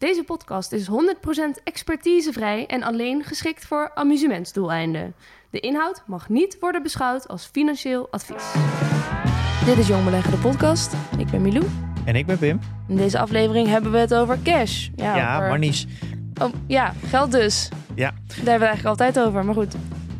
Deze podcast is 100% expertisevrij en alleen geschikt voor amusementsdoeleinden. De inhoud mag niet worden beschouwd als financieel advies. Dit is Jong Beleggen, de podcast. Ik ben Milou. En ik ben Pim. In deze aflevering hebben we het over cash. Ja, Ja, over-. Oh, ja, geld dus. Ja. Daar hebben we het eigenlijk altijd over, maar goed.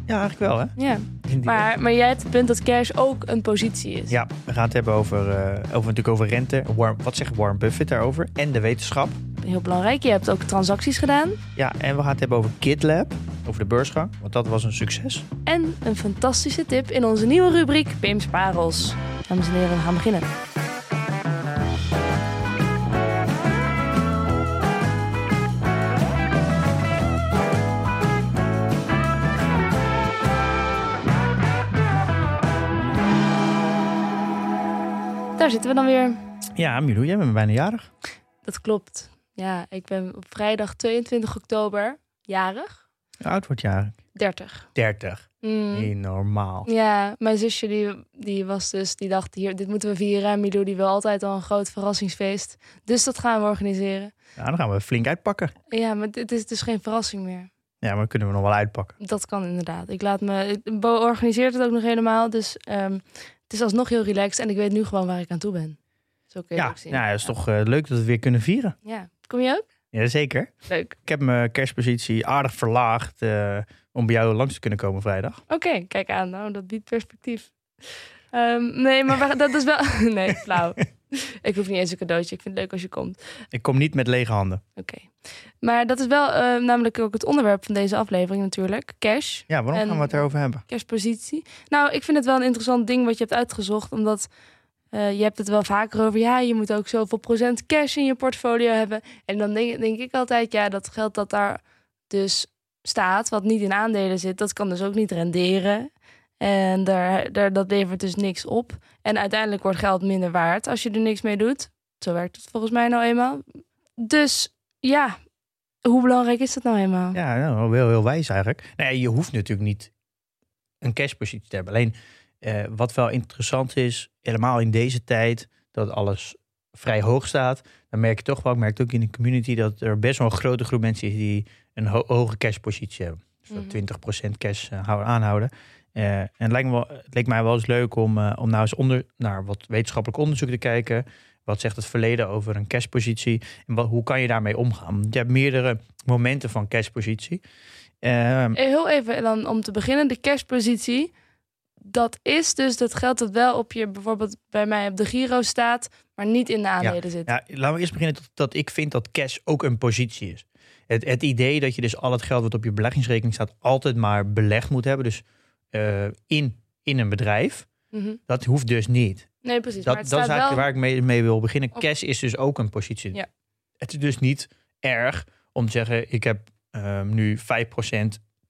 Ja, eigenlijk wel, hè? Ja. Maar, maar jij hebt het punt dat cash ook een positie is. Ja, we gaan het hebben over, eh, over, natuurlijk over rente. Warren- wat zegt Warren Buffett daarover? En de wetenschap. Heel belangrijk. Je hebt ook transacties gedaan. Ja, en we gaan het hebben over KidLab. Over de beursgang, want dat was een succes. En een fantastische tip in onze nieuwe rubriek Pim's Parels. Dames en heren, we gaan beginnen. Daar zitten we dan weer. Ja, Milou, jij bent bijna jarig. Dat klopt. Ja, ik ben op vrijdag 22 oktober jarig. Hoe oud wordt jarig? 30. 30. Mm. Niet normaal. Ja, mijn zusje die, die was dus, die dacht hier, dit moeten we vieren. En Milou die wil altijd al een groot verrassingsfeest. Dus dat gaan we organiseren. Ja, dan gaan we flink uitpakken. Ja, maar het is dus geen verrassing meer. Ja, maar kunnen we nog wel uitpakken. Dat kan inderdaad. Ik laat me, Bo organiseert het ook nog helemaal. Dus ehm, het is alsnog heel relaxed. En ik weet nu gewoon waar ik aan toe ben. Zo kun je Ja, het ook zien. ja, dat is toch eh, leuk dat we het weer kunnen vieren. Ja. Kom je ook? Ja, zeker. Leuk. Ik heb mijn kerstpositie aardig verlaagd eh, om bij jou langs te kunnen komen vrijdag. Oké, kijk aan. Nou, dat biedt perspectief. Ehm, nee, maar we- dat is wel... nee, flauw. ik hoef niet eens een cadeautje. Ik vind het leuk als je komt. Ik kom niet met lege handen. Oké. Maar dat is wel eh, namelijk ook het onderwerp van deze aflevering natuurlijk. Cash. Ja, waarom En- gaan we het erover hebben? Cashpositie. Nou, ik vind het wel een interessant ding wat je hebt uitgezocht. Omdat eh, je hebt het wel vaker over... ja, je moet ook zoveel procent cash in je portfolio hebben. En dan denk, ik altijd... ja, dat geld dat daar dus staat... wat niet in aandelen zit... dat kan dus ook niet renderen. En daar, daar, dat levert dus niks op. En uiteindelijk wordt geld minder waard... als je er niks mee doet. Zo werkt het volgens mij nou eenmaal. Dus ja, hoe belangrijk is dat nou eenmaal? Ja, nou, wel heel wijs eigenlijk. Nee, je hoeft natuurlijk niet een cashpositie te hebben. Alleen eh, wat wel interessant is, helemaal in deze tijd, dat alles vrij hoog staat, dan merk je toch wel, ik merk het ook in de community, dat er best wel een grote groep mensen is die een ho- hoge cashpositie hebben. Dus dat Mhm. 20% cash houden- aanhouden. Eh, en het lijkt, me wel, het leek mij wel eens leuk om, eh, om nou eens onder, naar wat wetenschappelijk onderzoek te kijken. Wat zegt het verleden over een cashpositie? En wat, hoe kan je daarmee omgaan? Je hebt meerdere momenten van cashpositie. Ehm, Eh, Heel even dan om te beginnen, de cashpositie. Dat is dus dat geld dat wel op je, bijvoorbeeld bij mij op de Giro staat, maar niet in de aandelen zit. ja, laten we eerst beginnen dat, dat ik vind dat cash ook een positie is. Het, het idee dat je dus al het geld wat op je beleggingsrekening staat altijd maar belegd moet hebben. Dus eh, in, in een bedrijf. Mhm. Dat hoeft dus niet. Nee, precies. Dat, maar dat is staat eigenlijk wel... waar ik mee, mee wil beginnen. Op- Cash is dus ook een positie. Ja. Het is dus niet erg om te zeggen, ik heb ehm, nu 5%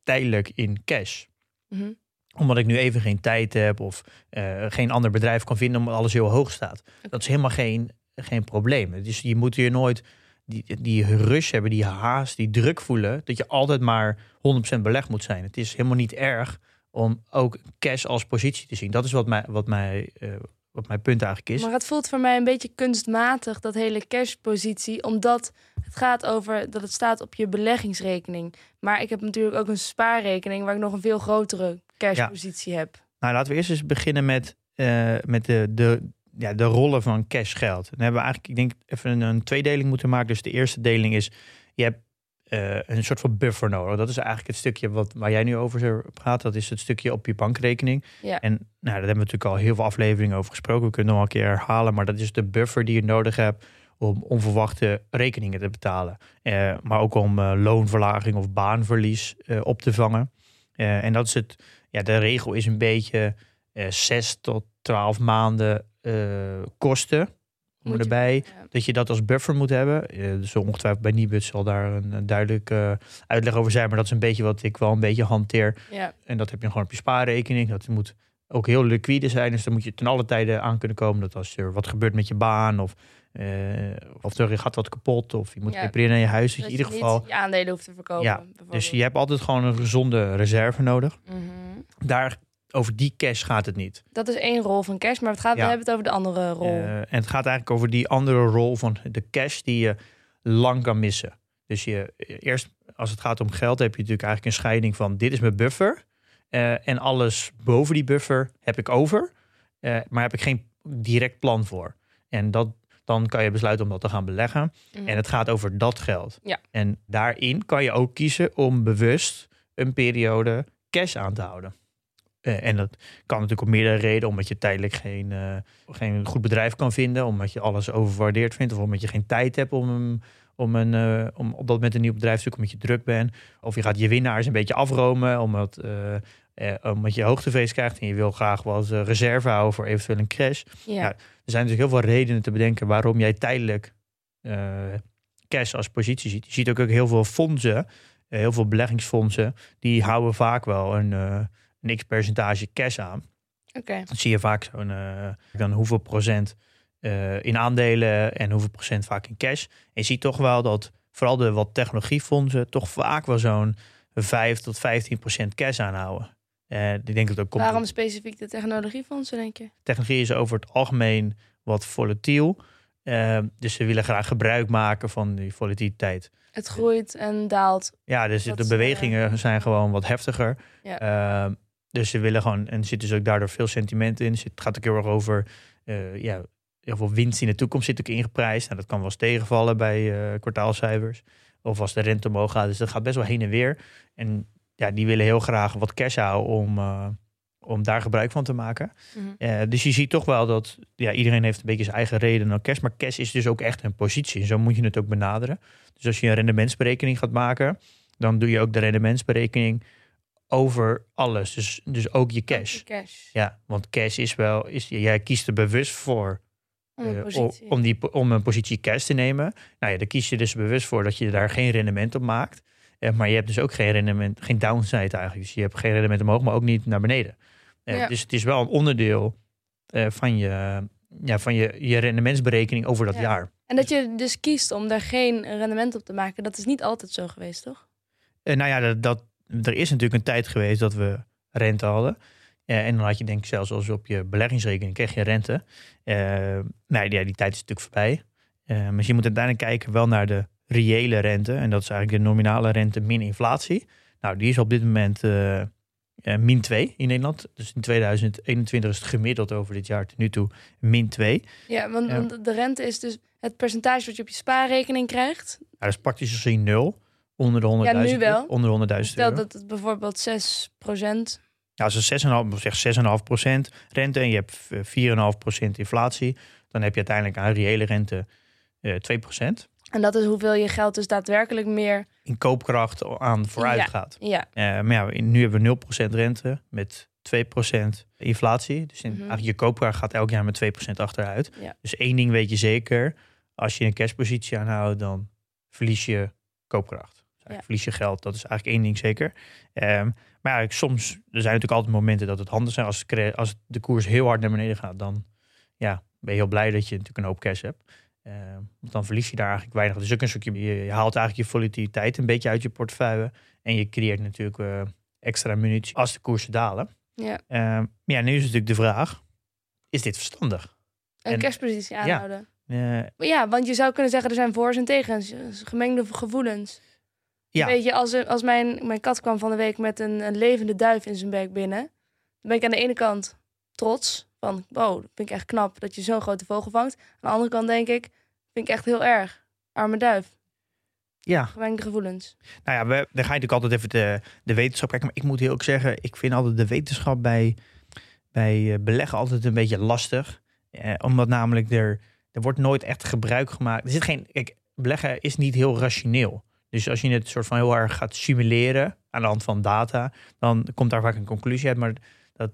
tijdelijk in cash. Mhm. Omdat ik nu even geen tijd heb of eh, geen ander bedrijf kan vinden omdat alles heel hoog staat. Dat is helemaal geen, geen probleem. Dus je moet hier nooit die, die rush hebben, die haast, die druk voelen. Dat je altijd maar 100% belegd moet zijn. Het is helemaal niet erg om ook cash als positie te zien. Dat is wat, mij, wat, mij, eh, wat mijn punt eigenlijk is. Maar het voelt voor mij een beetje kunstmatig, dat hele cashpositie, omdat het gaat over dat het staat op je beleggingsrekening. Maar ik heb natuurlijk ook een spaarrekening waar ik nog een veel grotere cashpositie heb. Nou, laten we eerst eens beginnen met, eh, met de, de, ja, de rollen van cashgeld. Dan hebben we eigenlijk, ik denk, even een, een tweedeling moeten maken. Dus de eerste deling is, je hebt eh, een soort van buffer nodig. Dat is eigenlijk het stukje wat, waar jij nu over praat. Dat is het stukje op je bankrekening. Ja. En nou, daar hebben we natuurlijk al heel veel afleveringen over gesproken. We kunnen nog een keer herhalen. Maar dat is de buffer die je nodig hebt om onverwachte rekeningen te betalen. Eh, maar ook om eh, loonverlaging of baanverlies op te vangen. En dat is het, ja, de regel is een beetje zes tot twaalf maanden kosten Moet erbij. Ja. Dat je dat als buffer moet hebben. Eh, dus ongetwijfeld bij Nibud zal daar een, een duidelijke uitleg over zijn. Maar dat is een beetje wat ik wel een beetje hanteer. Ja. En dat heb je gewoon op je spaarrekening. Dat moet ook heel liquide zijn. Dus dan moet je ten alle tijde aan kunnen komen. Dat als er wat gebeurt met je baan of, eh, of er gaat wat kapot of je moet Ja. repareren aan je huis. Dat je in ieder geval. je aandelen hoeft te verkopen. Ja. Dus je hebt altijd gewoon een gezonde reserve nodig. Mhm. Daar, over die cash gaat het niet. Dat is één rol van cash, maar het gaat, Ja. we hebben het over de andere rol. Eh, en het gaat eigenlijk over die andere rol van de cash die je lang kan missen. Dus je, eerst als het gaat om geld heb je natuurlijk eigenlijk een scheiding van dit is mijn buffer. eh, en alles boven die buffer heb ik over. eh, maar heb ik geen direct plan voor. En dat, dan kan je besluiten om dat te gaan beleggen. Mhm. En het gaat over dat geld. Ja. En daarin kan je ook kiezen om bewust een periode cash aan te houden. Eh, en dat kan natuurlijk om meerdere redenen. Omdat je tijdelijk geen, eh, geen goed bedrijf kan vinden. Omdat je alles overwaardeerd vindt. Of omdat je geen tijd hebt om, om, een, eh, om op dat moment een nieuw bedrijf te zoeken. Omdat je druk bent. Of je gaat je winnaars een beetje afromen. Omdat, omdat je hoogtevrees krijgt. En je wil graag wat eh, reserve houden voor eventueel een crash. ja. Er zijn natuurlijk heel veel redenen te bedenken waarom jij tijdelijk cash als positie ziet. Je ziet ook, ook heel veel fondsen, heel veel beleggingsfondsen, die houden vaak wel een, een x-percentage cash aan. Oké. Dan zie je vaak zo'n eh, dan hoeveel procent eh, in aandelen en hoeveel procent vaak in cash. En je ziet toch wel dat vooral de wat technologiefondsen toch vaak wel zo'n 5 tot 15 procent cash aanhouden. Eh ik denk dat ook komt Waarom specifiek de technologiefondsen, denk je? technologie is over het algemeen wat volatiel. Dus ze willen graag gebruik maken van die volatiliteit. Het groeit en daalt. Ja, dus Dat de bewegingen zijn gewoon wat heftiger. Ja. Dus ze willen gewoon, en er zit dus ook daardoor veel sentiment in. Dus Het gaat ook heel erg over, eh, ja, heel veel winst in de toekomst zit ook ingeprijsd. Nou, dat kan wel eens tegenvallen bij eh, kwartaalcijfers. Of als de rente omhoog gaat. Dus dat gaat best wel heen en weer. En ja, die willen heel graag wat cash houden om, eh, om daar gebruik van te maken. Mhm. Dus je ziet toch wel dat ja, iedereen heeft een beetje zijn eigen reden naar cash. Maar cash is dus ook echt een positie. Zo moet je het ook benaderen. Dus als je een rendementsberekening gaat maken, dan doe je ook de rendementsberekening over alles. Dus, dus ook je cash. Cash. Ja, want cash is wel, is, jij kiest er bewust voor Om een eh, positie. om, die, om een positie cash te nemen. Nou ja, dan kies je dus bewust voor dat je daar geen rendement op maakt. Eh, maar je hebt dus ook geen rendement, geen downside eigenlijk. Dus je hebt geen rendement omhoog, maar ook niet naar beneden. Eh, Ja. Dus het is wel een onderdeel van, je, ja, van je, je rendementsberekening over dat Ja. jaar. En dat je dus kiest om daar geen rendement op te maken, dat is niet altijd zo geweest, toch? Nou ja, dat, dat, er is natuurlijk een tijd geweest dat we rente hadden. Eh, en dan had je denk ik zelfs als op je beleggingsrekening kreeg je rente. Eh nou ja, die tijd is natuurlijk voorbij. Eh, maar je moet uiteindelijk kijken wel naar de reële rente. En dat is eigenlijk de nominale rente min inflatie. Nou, die is op dit moment min 2 in Nederland. Dus in 2021 is het gemiddeld over dit jaar tot nu toe min 2. Ja, want, Ja. want de rente is dus het percentage wat je op je spaarrekening krijgt. Nou, dat is praktisch gezien nul. Onder de 100.000 Ja, nu wel. Onder de 100.000 Stel dat het bijvoorbeeld 6% Ja, als het 6,5, zeg 6,5% rente en je hebt eh, 4,5% inflatie, dan heb je uiteindelijk aan reële rente eh 2% En dat is hoeveel je geld dus daadwerkelijk meer... in koopkracht aan vooruit Ja. gaat. Ja, Eh, maar ja, nu hebben we 0% rente met 2% inflatie. Dus in, Mhm. eigenlijk je koopkracht gaat elk jaar met 2% achteruit. Ja. Dus één ding weet je zeker. Als je een cashpositie aanhoudt, dan verlies je koopkracht. Ja. Verlies je geld. Dat is eigenlijk één ding zeker. Ehm, maar ja, soms, er zijn natuurlijk altijd momenten dat het handig zijn. Als, het als de koers heel hard naar beneden gaat, dan ja, ben je heel blij dat je natuurlijk een hoop cash hebt. Ehm, want dan verlies je daar eigenlijk weinig. Dus ook een stukje, je, je haalt eigenlijk je volatiliteit een beetje uit je portefeuille. En je creëert natuurlijk eh, extra munitie als de koersen dalen. ja. Ehm, maar ja, nu is natuurlijk de vraag, is dit verstandig? Een En- cashpositie aanhouden. Eh, Maar ja, want je zou kunnen zeggen er zijn voor's en tegens. Gemengde gevoelens. Ja, Weet je, als, als mijn, mijn kat kwam van de week met een, een levende duif in zijn bek binnen. Dan ben ik aan de ene kant trots. Van, wow, dat vind ik echt knap dat je zo'n grote vogel vangt. Aan de andere kant denk ik, vind ik echt heel erg. Arme duif. ja. Gemengde gevoelens. Nou ja, we, dan ga je natuurlijk altijd even de, de wetenschap kijken. Maar ik moet heel ook zeggen, ik vind altijd de wetenschap bij, bij eh, beleggen altijd een beetje lastig. Eh, omdat namelijk er, er wordt nooit echt gebruik gemaakt. Er zit geen, kijk, beleggen is niet heel rationeel. Dus als je het soort van heel erg gaat simuleren aan de hand van data, dan komt daar vaak een conclusie uit. Maar dat,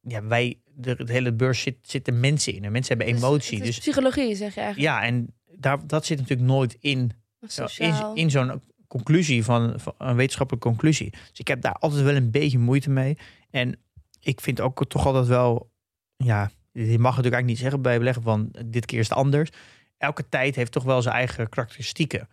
ja, wij, de, de hele beurs zit, zitten mensen in. En mensen hebben emotie. Het Dus psychologie, zeg je eigenlijk. ja, en daar, dat zit natuurlijk nooit in sociaal. in, in zo'n conclusie van, van een wetenschappelijke conclusie. Dus ik heb daar altijd wel een beetje moeite mee. En ik vind ook toch altijd wel, ja, je mag het natuurlijk eigenlijk niet zeggen bij beleggen van dit keer is het anders. Elke tijd heeft toch wel zijn eigen karakteristieken.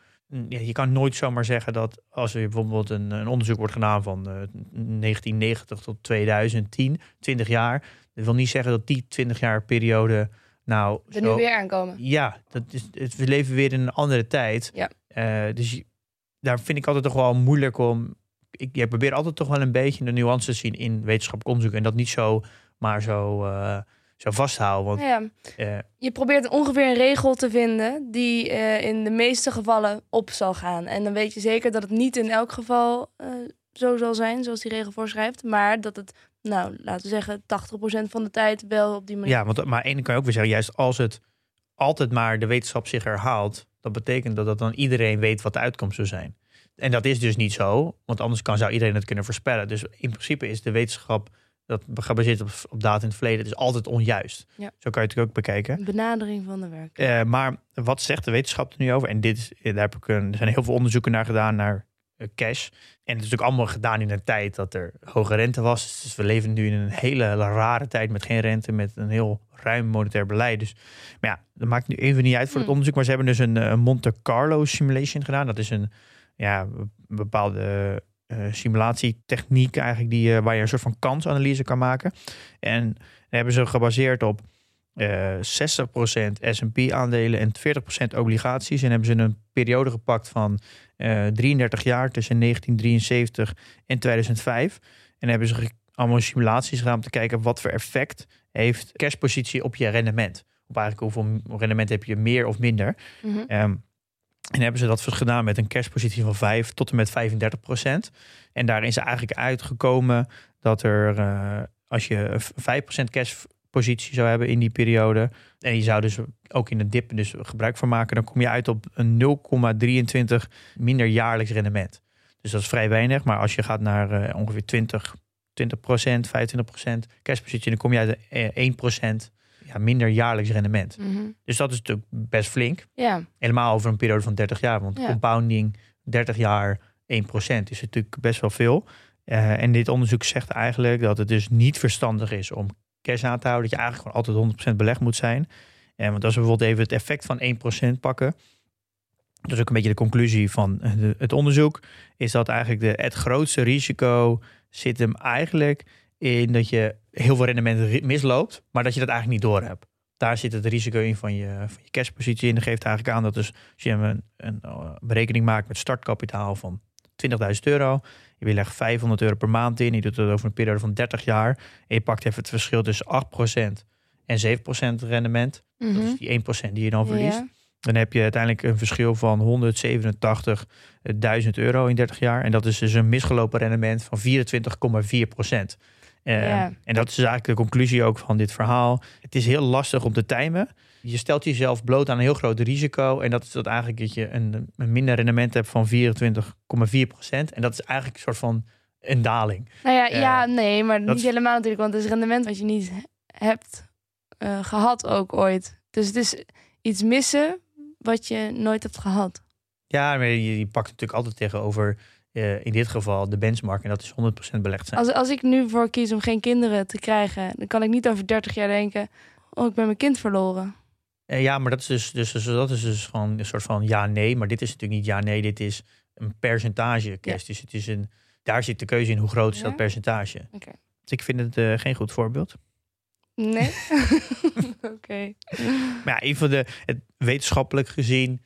Ja, je kan nooit zomaar zeggen dat als er bijvoorbeeld een, een onderzoek wordt gedaan van eh, 1990 tot 2010, 20 jaar. Dat wil niet zeggen dat die 20 jaar periode nou er nu weer aankomen. ja, dat is, het, we leven weer in een andere tijd. Ja. Eh, dus je- daar vind ik altijd toch wel moeilijk om. Ik, probeer altijd toch wel een beetje de nuances te zien in wetenschappelijk onderzoek. En dat niet zo maar zo, eh, zo vasthouden. Want ja, eh, je probeert ongeveer een regel te vinden die eh, in de meeste gevallen op zal gaan. En dan weet je zeker dat het niet in elk geval eh, zo zal zijn, zoals die regel voorschrijft. Maar dat het, nou, laten we zeggen, 80% van de tijd wel op die manier. ja, want maar ene kan je ook weer zeggen, juist als het altijd maar de wetenschap zich herhaalt, dat betekent dat, dat dan iedereen weet wat de uitkomst zou zijn. En dat is dus niet zo, want anders kan, zou iedereen het kunnen voorspellen. Dus in principe is de wetenschap dat gebaseerd op, op data in het verleden, dus altijd onjuist. Ja. Zo kan je het ook bekijken. Een benadering van de werk. Eh, maar wat zegt de wetenschap er nu over? En dit, is- daar heb ik een, er zijn heel veel onderzoeken naar gedaan naar eh, cash. En het is natuurlijk allemaal gedaan in een tijd dat er hoge rente was. Dus we leven nu in een hele rare tijd met geen rente, met een heel ruim monetair beleid. Dus, maar ja, dat maakt nu even niet uit voor het Hmm. onderzoek. Maar ze hebben dus een, eh, Monte Carlo simulation gedaan. Dat is een, ja, een bepaalde eh, simulatietechniek eigenlijk die, eh, waar je een soort van kansanalyse kan maken. En hebben ze gebaseerd op eh 60% S&P aandelen en 40% obligaties. En hebben ze een periode gepakt van eh 33 jaar tussen 1973 en 2005. En hebben ze allemaal simulaties gedaan om te kijken wat voor effect heeft cashpositie op je rendement. Op eigenlijk hoeveel rendement heb je meer of minder. Mhm. Ehm, en hebben ze dat gedaan met een cashpositie van 5 tot en met 35 procent. En daarin is eigenlijk uitgekomen dat er, eh, als je een 5 procent cashpositie zou hebben in die periode. en je zou dus ook in de dip dus gebruik van maken. dan kom je uit op een 0,23 minder jaarlijks rendement. Dus dat is vrij weinig. Maar als je gaat naar eh, ongeveer 20, 20 procent, 25 procent cashpositie. dan kom je uit op eh, 1 procent ja, minder jaarlijks rendement. Mhm. Dus dat is natuurlijk best flink. Ja, Helemaal over een periode van 30 jaar. Want Ja. compounding 30 jaar 1% is natuurlijk best wel veel. Eh, en dit onderzoek zegt eigenlijk dat het dus niet verstandig is om cash aan te houden. Dat je eigenlijk gewoon altijd 100% belegd moet zijn. En want als we bijvoorbeeld even het effect van 1% pakken. Dat is ook een beetje de conclusie van eh, de- het onderzoek. Is dat eigenlijk de, het grootste risico zit hem eigenlijk in dat je heel veel rendement misloopt. Maar dat je dat eigenlijk niet door hebt daar zit het risico in van je, van je cashpositie. En dat geeft eigenlijk aan dat dus als je een, een eh, berekening maakt met startkapitaal van 20.000 euro. Je legt 500 euro per maand in. Je doet het over een periode van 30 jaar. En je pakt even het verschil tussen 8% en 7% rendement. Dat Mhm. is die 1% die je dan verliest. Dan heb je uiteindelijk een verschil van 187.000 euro in 30 jaar. En dat is dus een misgelopen rendement van 24,4 procent. Eh, Ja. En dat is eigenlijk de conclusie ook van dit verhaal. Het is heel lastig om te timen. Je stelt jezelf bloot aan een heel groot risico. En dat is dat eigenlijk dat je een, een minder rendement hebt van 24,4 procent. En dat is eigenlijk een soort van een daling. Nou ja, Eh, ja, nee, maar niet helemaal natuurlijk. Want het is rendement wat je niet hebt eh, gehad ook ooit. Dus het is iets missen wat je nooit hebt gehad. Ja, maar je, je pakt natuurlijk altijd tegenover eh, in dit geval de benchmark. En dat is 100% belegd zijn. Als, als ik nu voor kies om geen kinderen te krijgen, dan kan ik niet over 30 jaar denken: Oh, ik ben mijn kind verloren. Eh, ja, maar dat is dus, dus, dus dat is dus gewoon een soort van ja-nee. Maar dit is natuurlijk niet ja-nee, dit is een percentage cash. Dus het is een, daar zit de keuze in hoe groot is Ja? dat percentage. Oké. Dus ik vind het eh, geen goed voorbeeld. Nee? Oké. Maar ja, een van de, het, wetenschappelijk gezien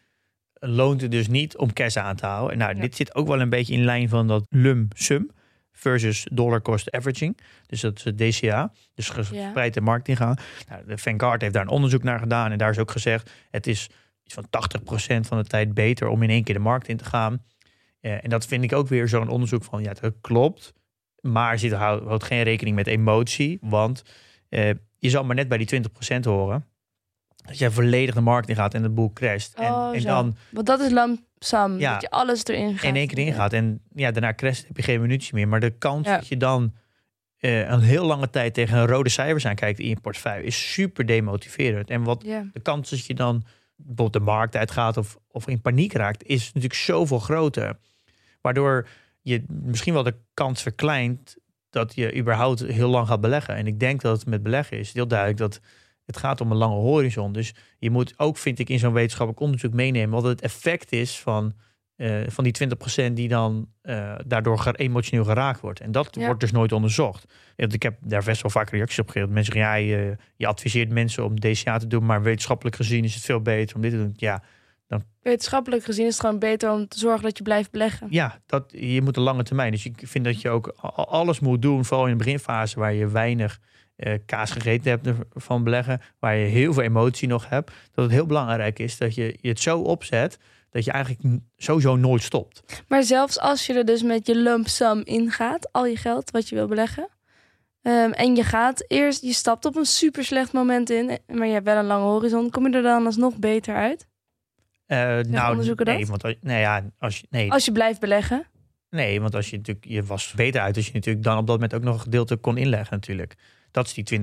loont het dus niet om cash aan te houden. En nou, Ja. dit zit ook wel een beetje in lijn van dat lump sum versus dollar cost averaging. Dus dat is het DCA. Dus gespreid de markt ingaan. Nou, de Vanguard heeft daar een onderzoek naar gedaan. En daar is ook gezegd, het is iets van 80% van de tijd beter om in één keer de markt in te gaan. Eh, en dat vind ik ook weer zo'n onderzoek van, ja, dat klopt. Maar zit, houdt, houdt geen rekening met emotie. Want eh, je zal maar net bij die 20% horen. Dat jij volledig de markt in gaat en de boel crasht. En, Oh, en dan Want dat is. Ja. Dat je alles erin gaat. in één keer ingaat. En ja, daarna crasht heb je geen minuutje meer. Maar de kans Ja. dat je dan eh, een heel lange tijd tegen een rode cijfers aankijkt in je portefeuille, is super demotiverend. En wat de kans dat je dan bijvoorbeeld de markt uitgaat of, of in paniek raakt, is natuurlijk zoveel groter. Waardoor je misschien wel de kans verkleint dat je überhaupt heel lang gaat beleggen. En ik denk dat het met beleggen is heel duidelijk dat het gaat om een lange horizon. Dus je moet ook, vind ik, in zo'n wetenschappelijk onderzoek meenemen wat het effect is van, eh, van die 20% die dan eh, daardoor emotioneel geraakt wordt. En dat Ja. wordt dus nooit onderzocht. Want ik heb daar best wel vaak reacties op gegeven. Mensen zeggen, ja, je, je adviseert mensen om DCA te doen, maar wetenschappelijk gezien is het veel beter om dit te doen. Ja, Wetenschappelijk gezien is het gewoon beter om te zorgen dat je blijft beleggen. ja dat, je moet een lange termijn. Dus ik vind dat je ook alles moet doen, vooral in de beginfase waar je weinig eh, kaas gegeten hebt van beleggen, waar je heel veel emotie nog hebt, dat het heel belangrijk is dat je je het zo opzet dat je eigenlijk sowieso nooit stopt. Maar zelfs als je er dus met je lump sum ingaat, al je geld wat je wil beleggen. ehm, en je gaat eerst, je stapt op een super slecht moment in, maar je hebt wel een lange horizon. Kom je er dan alsnog beter uit? Eh, nou, onderzoeken nee, dat? want als, nee, ja, als je, nee, Als je blijft beleggen. nee, want als je natuurlijk, je was beter uit als je natuurlijk dan op dat moment ook nog een gedeelte kon inleggen natuurlijk. Dat is die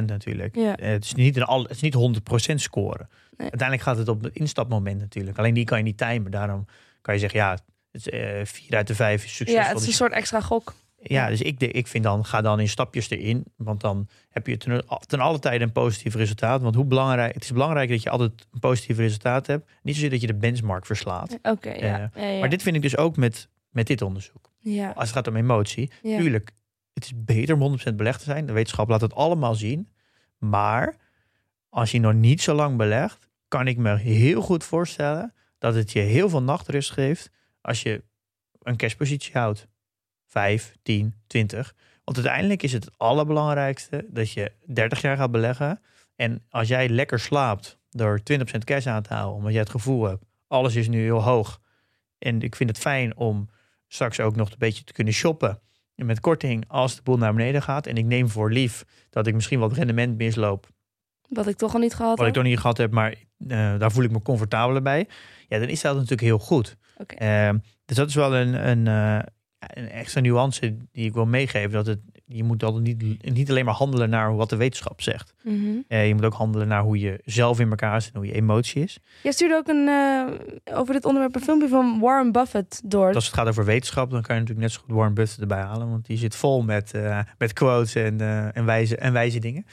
20% natuurlijk. Ja. Eh, het, is niet een al, het is niet 100% scoren. Nee. Uiteindelijk gaat het op het instapmoment natuurlijk. Alleen die kan je niet timen. Daarom kan je zeggen, ja, het eh, vier uit de vijf is succesvol. Ja, het is een soort extra gok. ja, dus ik, de- ik vind dan, ga dan in stapjes erin. Want dan heb je ten, ten alle tijde een positief resultaat. Want hoe belangrijk, het is belangrijk dat je altijd een positief resultaat hebt. Niet zozeer dat je de benchmark verslaat. Oké, ja. Ja, ja. Maar dit vind ik dus ook met, met dit onderzoek. Ja, Als het gaat om emotie. Tuurlijk, het is beter om 100% belegd te zijn. De wetenschap laat het allemaal zien. Maar als je nog niet zo lang belegt, kan ik me heel goed voorstellen dat het je heel veel nachtrust geeft als je een cashpositie houdt. 5, 10, 20. Want uiteindelijk is het het allerbelangrijkste dat je 30 jaar gaat beleggen. En als jij lekker slaapt door 20% cash aan te houden, omdat jij het gevoel hebt, alles is nu heel hoog. En ik vind het fijn om straks ook nog een beetje te kunnen shoppen met korting als de boel naar beneden gaat. En ik neem voor lief dat ik misschien wat rendement misloop. Wat ik toch al niet gehad Wat ik heb. nog niet gehad heb, maar eh, daar voel ik me comfortabeler bij. Ja, dan is dat natuurlijk heel goed. Oké. Ehm, dus dat is wel een, een, eh, een extra nuance die ik wil meegeven. Dat het, je moet altijd niet, niet alleen maar handelen naar wat de wetenschap zegt. Mhm. Eh, je moet ook handelen naar hoe je zelf in elkaar zit en hoe je emotie is. Jij stuurde ook een, eh, over dit onderwerp een filmpje van Warren Buffett door. Als het gaat over wetenschap, dan kan je natuurlijk net zo goed Warren Buffett erbij halen. Want die zit vol met, eh, met quotes en, en, wijze, en wijze dingen.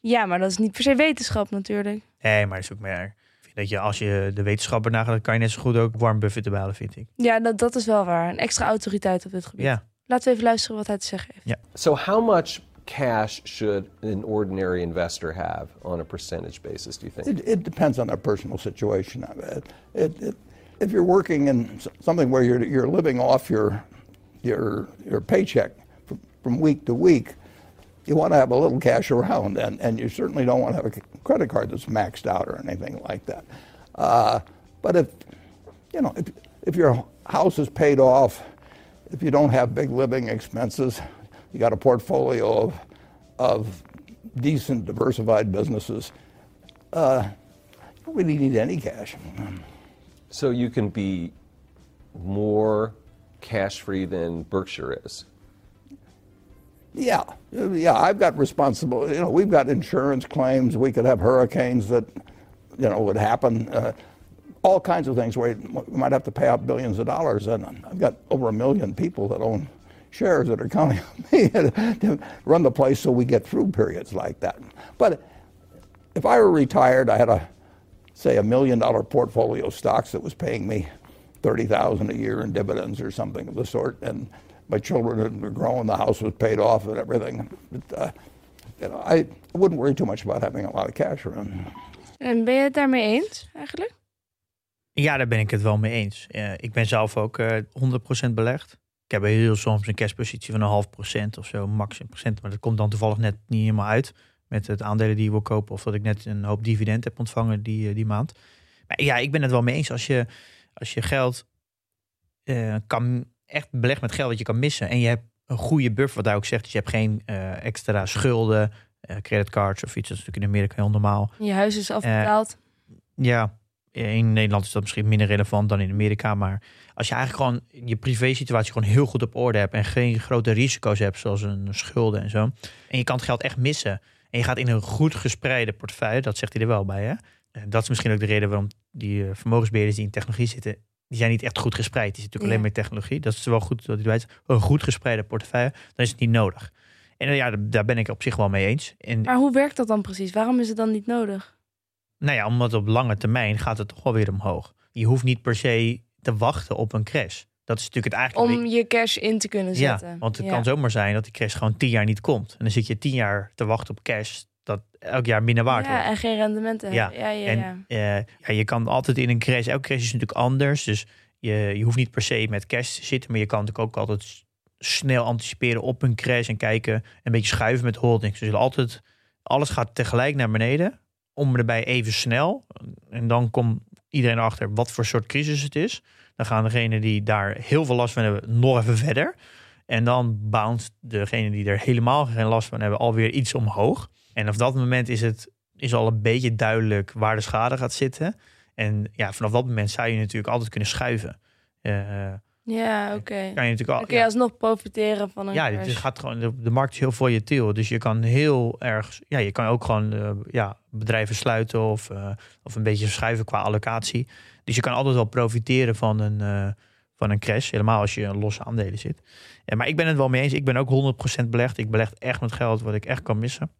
Ja, maar dat is niet per se wetenschap natuurlijk. Nee, maar dat is ook meer. Dat je als je de wetenschapper nagaat, dan kan je net zo goed ook Warren Buffett erbij halen, vind ik. Ja, dat, dat is wel waar. Een extra autoriteit op dit gebied. Ja. Laten we even luisteren wat hij te zeggen heeft. So, how much cash should an ordinary investor have on a percentage basis, do you think? It, it depends on their personal situation. It, it, it, if you're working in something where you're, you're living off your, your, your paycheck from, from week to week, you want to have a little cash around, and, and you certainly don't want to have a credit card that's maxed out or anything like that. Uh, but if, you know, if, if your house is paid off, if you don't have big living expenses, you got a portfolio of, of decent diversified businesses, uh, you don't really need any cash. So, you can be more cash free than Berkshire is. Yeah, yeah, I've got responsible. You know, we've got insurance claims. We could have hurricanes that, you know, would happen. Uh, all kinds of things where we might have to pay out billions of dollars. And I've got over a million people that own shares that are counting on me to run the place so we get through periods like that. But if I were retired, I had a say a million dollar portfolio of stocks that was paying me thirty thousand a year in dividends or something of the sort, and my children were growing, the house was paid off and everything. But, uh, you know, I wouldn't worry too much about having a lot of cash around. En ben je het daarmee eens eigenlijk? Ja, daar ben ik het wel mee eens. Ik ben zelf ook eh 100% belegd. Ik heb heel soms een cashpositie van een half procent of zo, max een procent. Maar dat komt dan toevallig net niet helemaal uit met het aandelen die je wil kopen. Of dat ik net een hoop dividend heb ontvangen die, eh, die maand. Maar ja, ik ben het wel mee eens. Als je, als je geld eh, kan echt belegd met geld dat je kan missen. En je hebt een goede buffer, wat daar ook zegt. Dus je hebt geen extra schulden, creditcards of iets. Dat is natuurlijk in Amerika heel normaal. Je huis is afbetaald. Ja, In Nederland is dat misschien minder relevant dan in Amerika. Maar als je eigenlijk gewoon je privé situatie gewoon heel goed op orde hebt. En geen grote risico's hebt, zoals een schulden en zo. En je kan het geld echt missen. En je gaat in een goed gespreide portefeuille. Dat zegt hij er wel bij. Hè? En dat is misschien ook de reden waarom die uh, vermogensbeheerders die in technologie zitten. Die zijn niet echt goed gespreid. Die zitten natuurlijk alleen maar technologie. Dat is wel goed dat hij. Een goed gespreide portefeuille, dan is het niet nodig. En ja, daar ben ik op zich wel mee eens. En, maar hoe werkt dat dan precies? Waarom is het dan niet nodig? Nou ja, omdat op lange termijn gaat het toch wel weer omhoog. Je hoeft niet per se te wachten op een crash. Dat is natuurlijk het eigenlijk. Om je cash in te kunnen zetten. Ja, want het kan zomaar zijn dat die cash gewoon tien jaar niet komt. En dan zit je tien jaar te wachten op cash dat elk jaar minder waard ja, wordt. en geen rendementen ja. Ja, ja, en, ja. Uh, ja, je kan altijd in een crash. Elke crash is natuurlijk anders. Dus je, je hoeft niet per se met cash te zitten. Maar je kan natuurlijk ook altijd snel anticiperen op een crash. En kijken, een beetje schuiven met holdings. Dus altijd, alles gaat tegelijk naar beneden. Om erbij even snel. En dan komt iedereen erachter wat voor soort crisis het is. Dan gaan degenen die daar heel veel last van hebben nog even verder. En dan bounce degene die er helemaal geen last van hebben alweer iets omhoog. En op dat moment is het is al een beetje duidelijk waar de schade gaat zitten. En ja, vanaf dat moment zou je natuurlijk altijd kunnen schuiven. Uh, ja, oké. Okay. Kan je natuurlijk al, kun je alsnog profiteren van een Ja, het gaat gewoon, de, de, markt is heel volatiel. Dus je kan heel erg... Ja, je kan ook gewoon uh, ja, bedrijven sluiten of, uh, of een beetje schuiven qua allocatie. Dus je kan altijd wel profiteren van een, uh, van een crash. Helemaal als je in losse aandelen zit. Ja, maar ik ben het wel mee eens. Ik ben ook 100% belegd. Ik beleg echt met geld wat ik echt kan missen.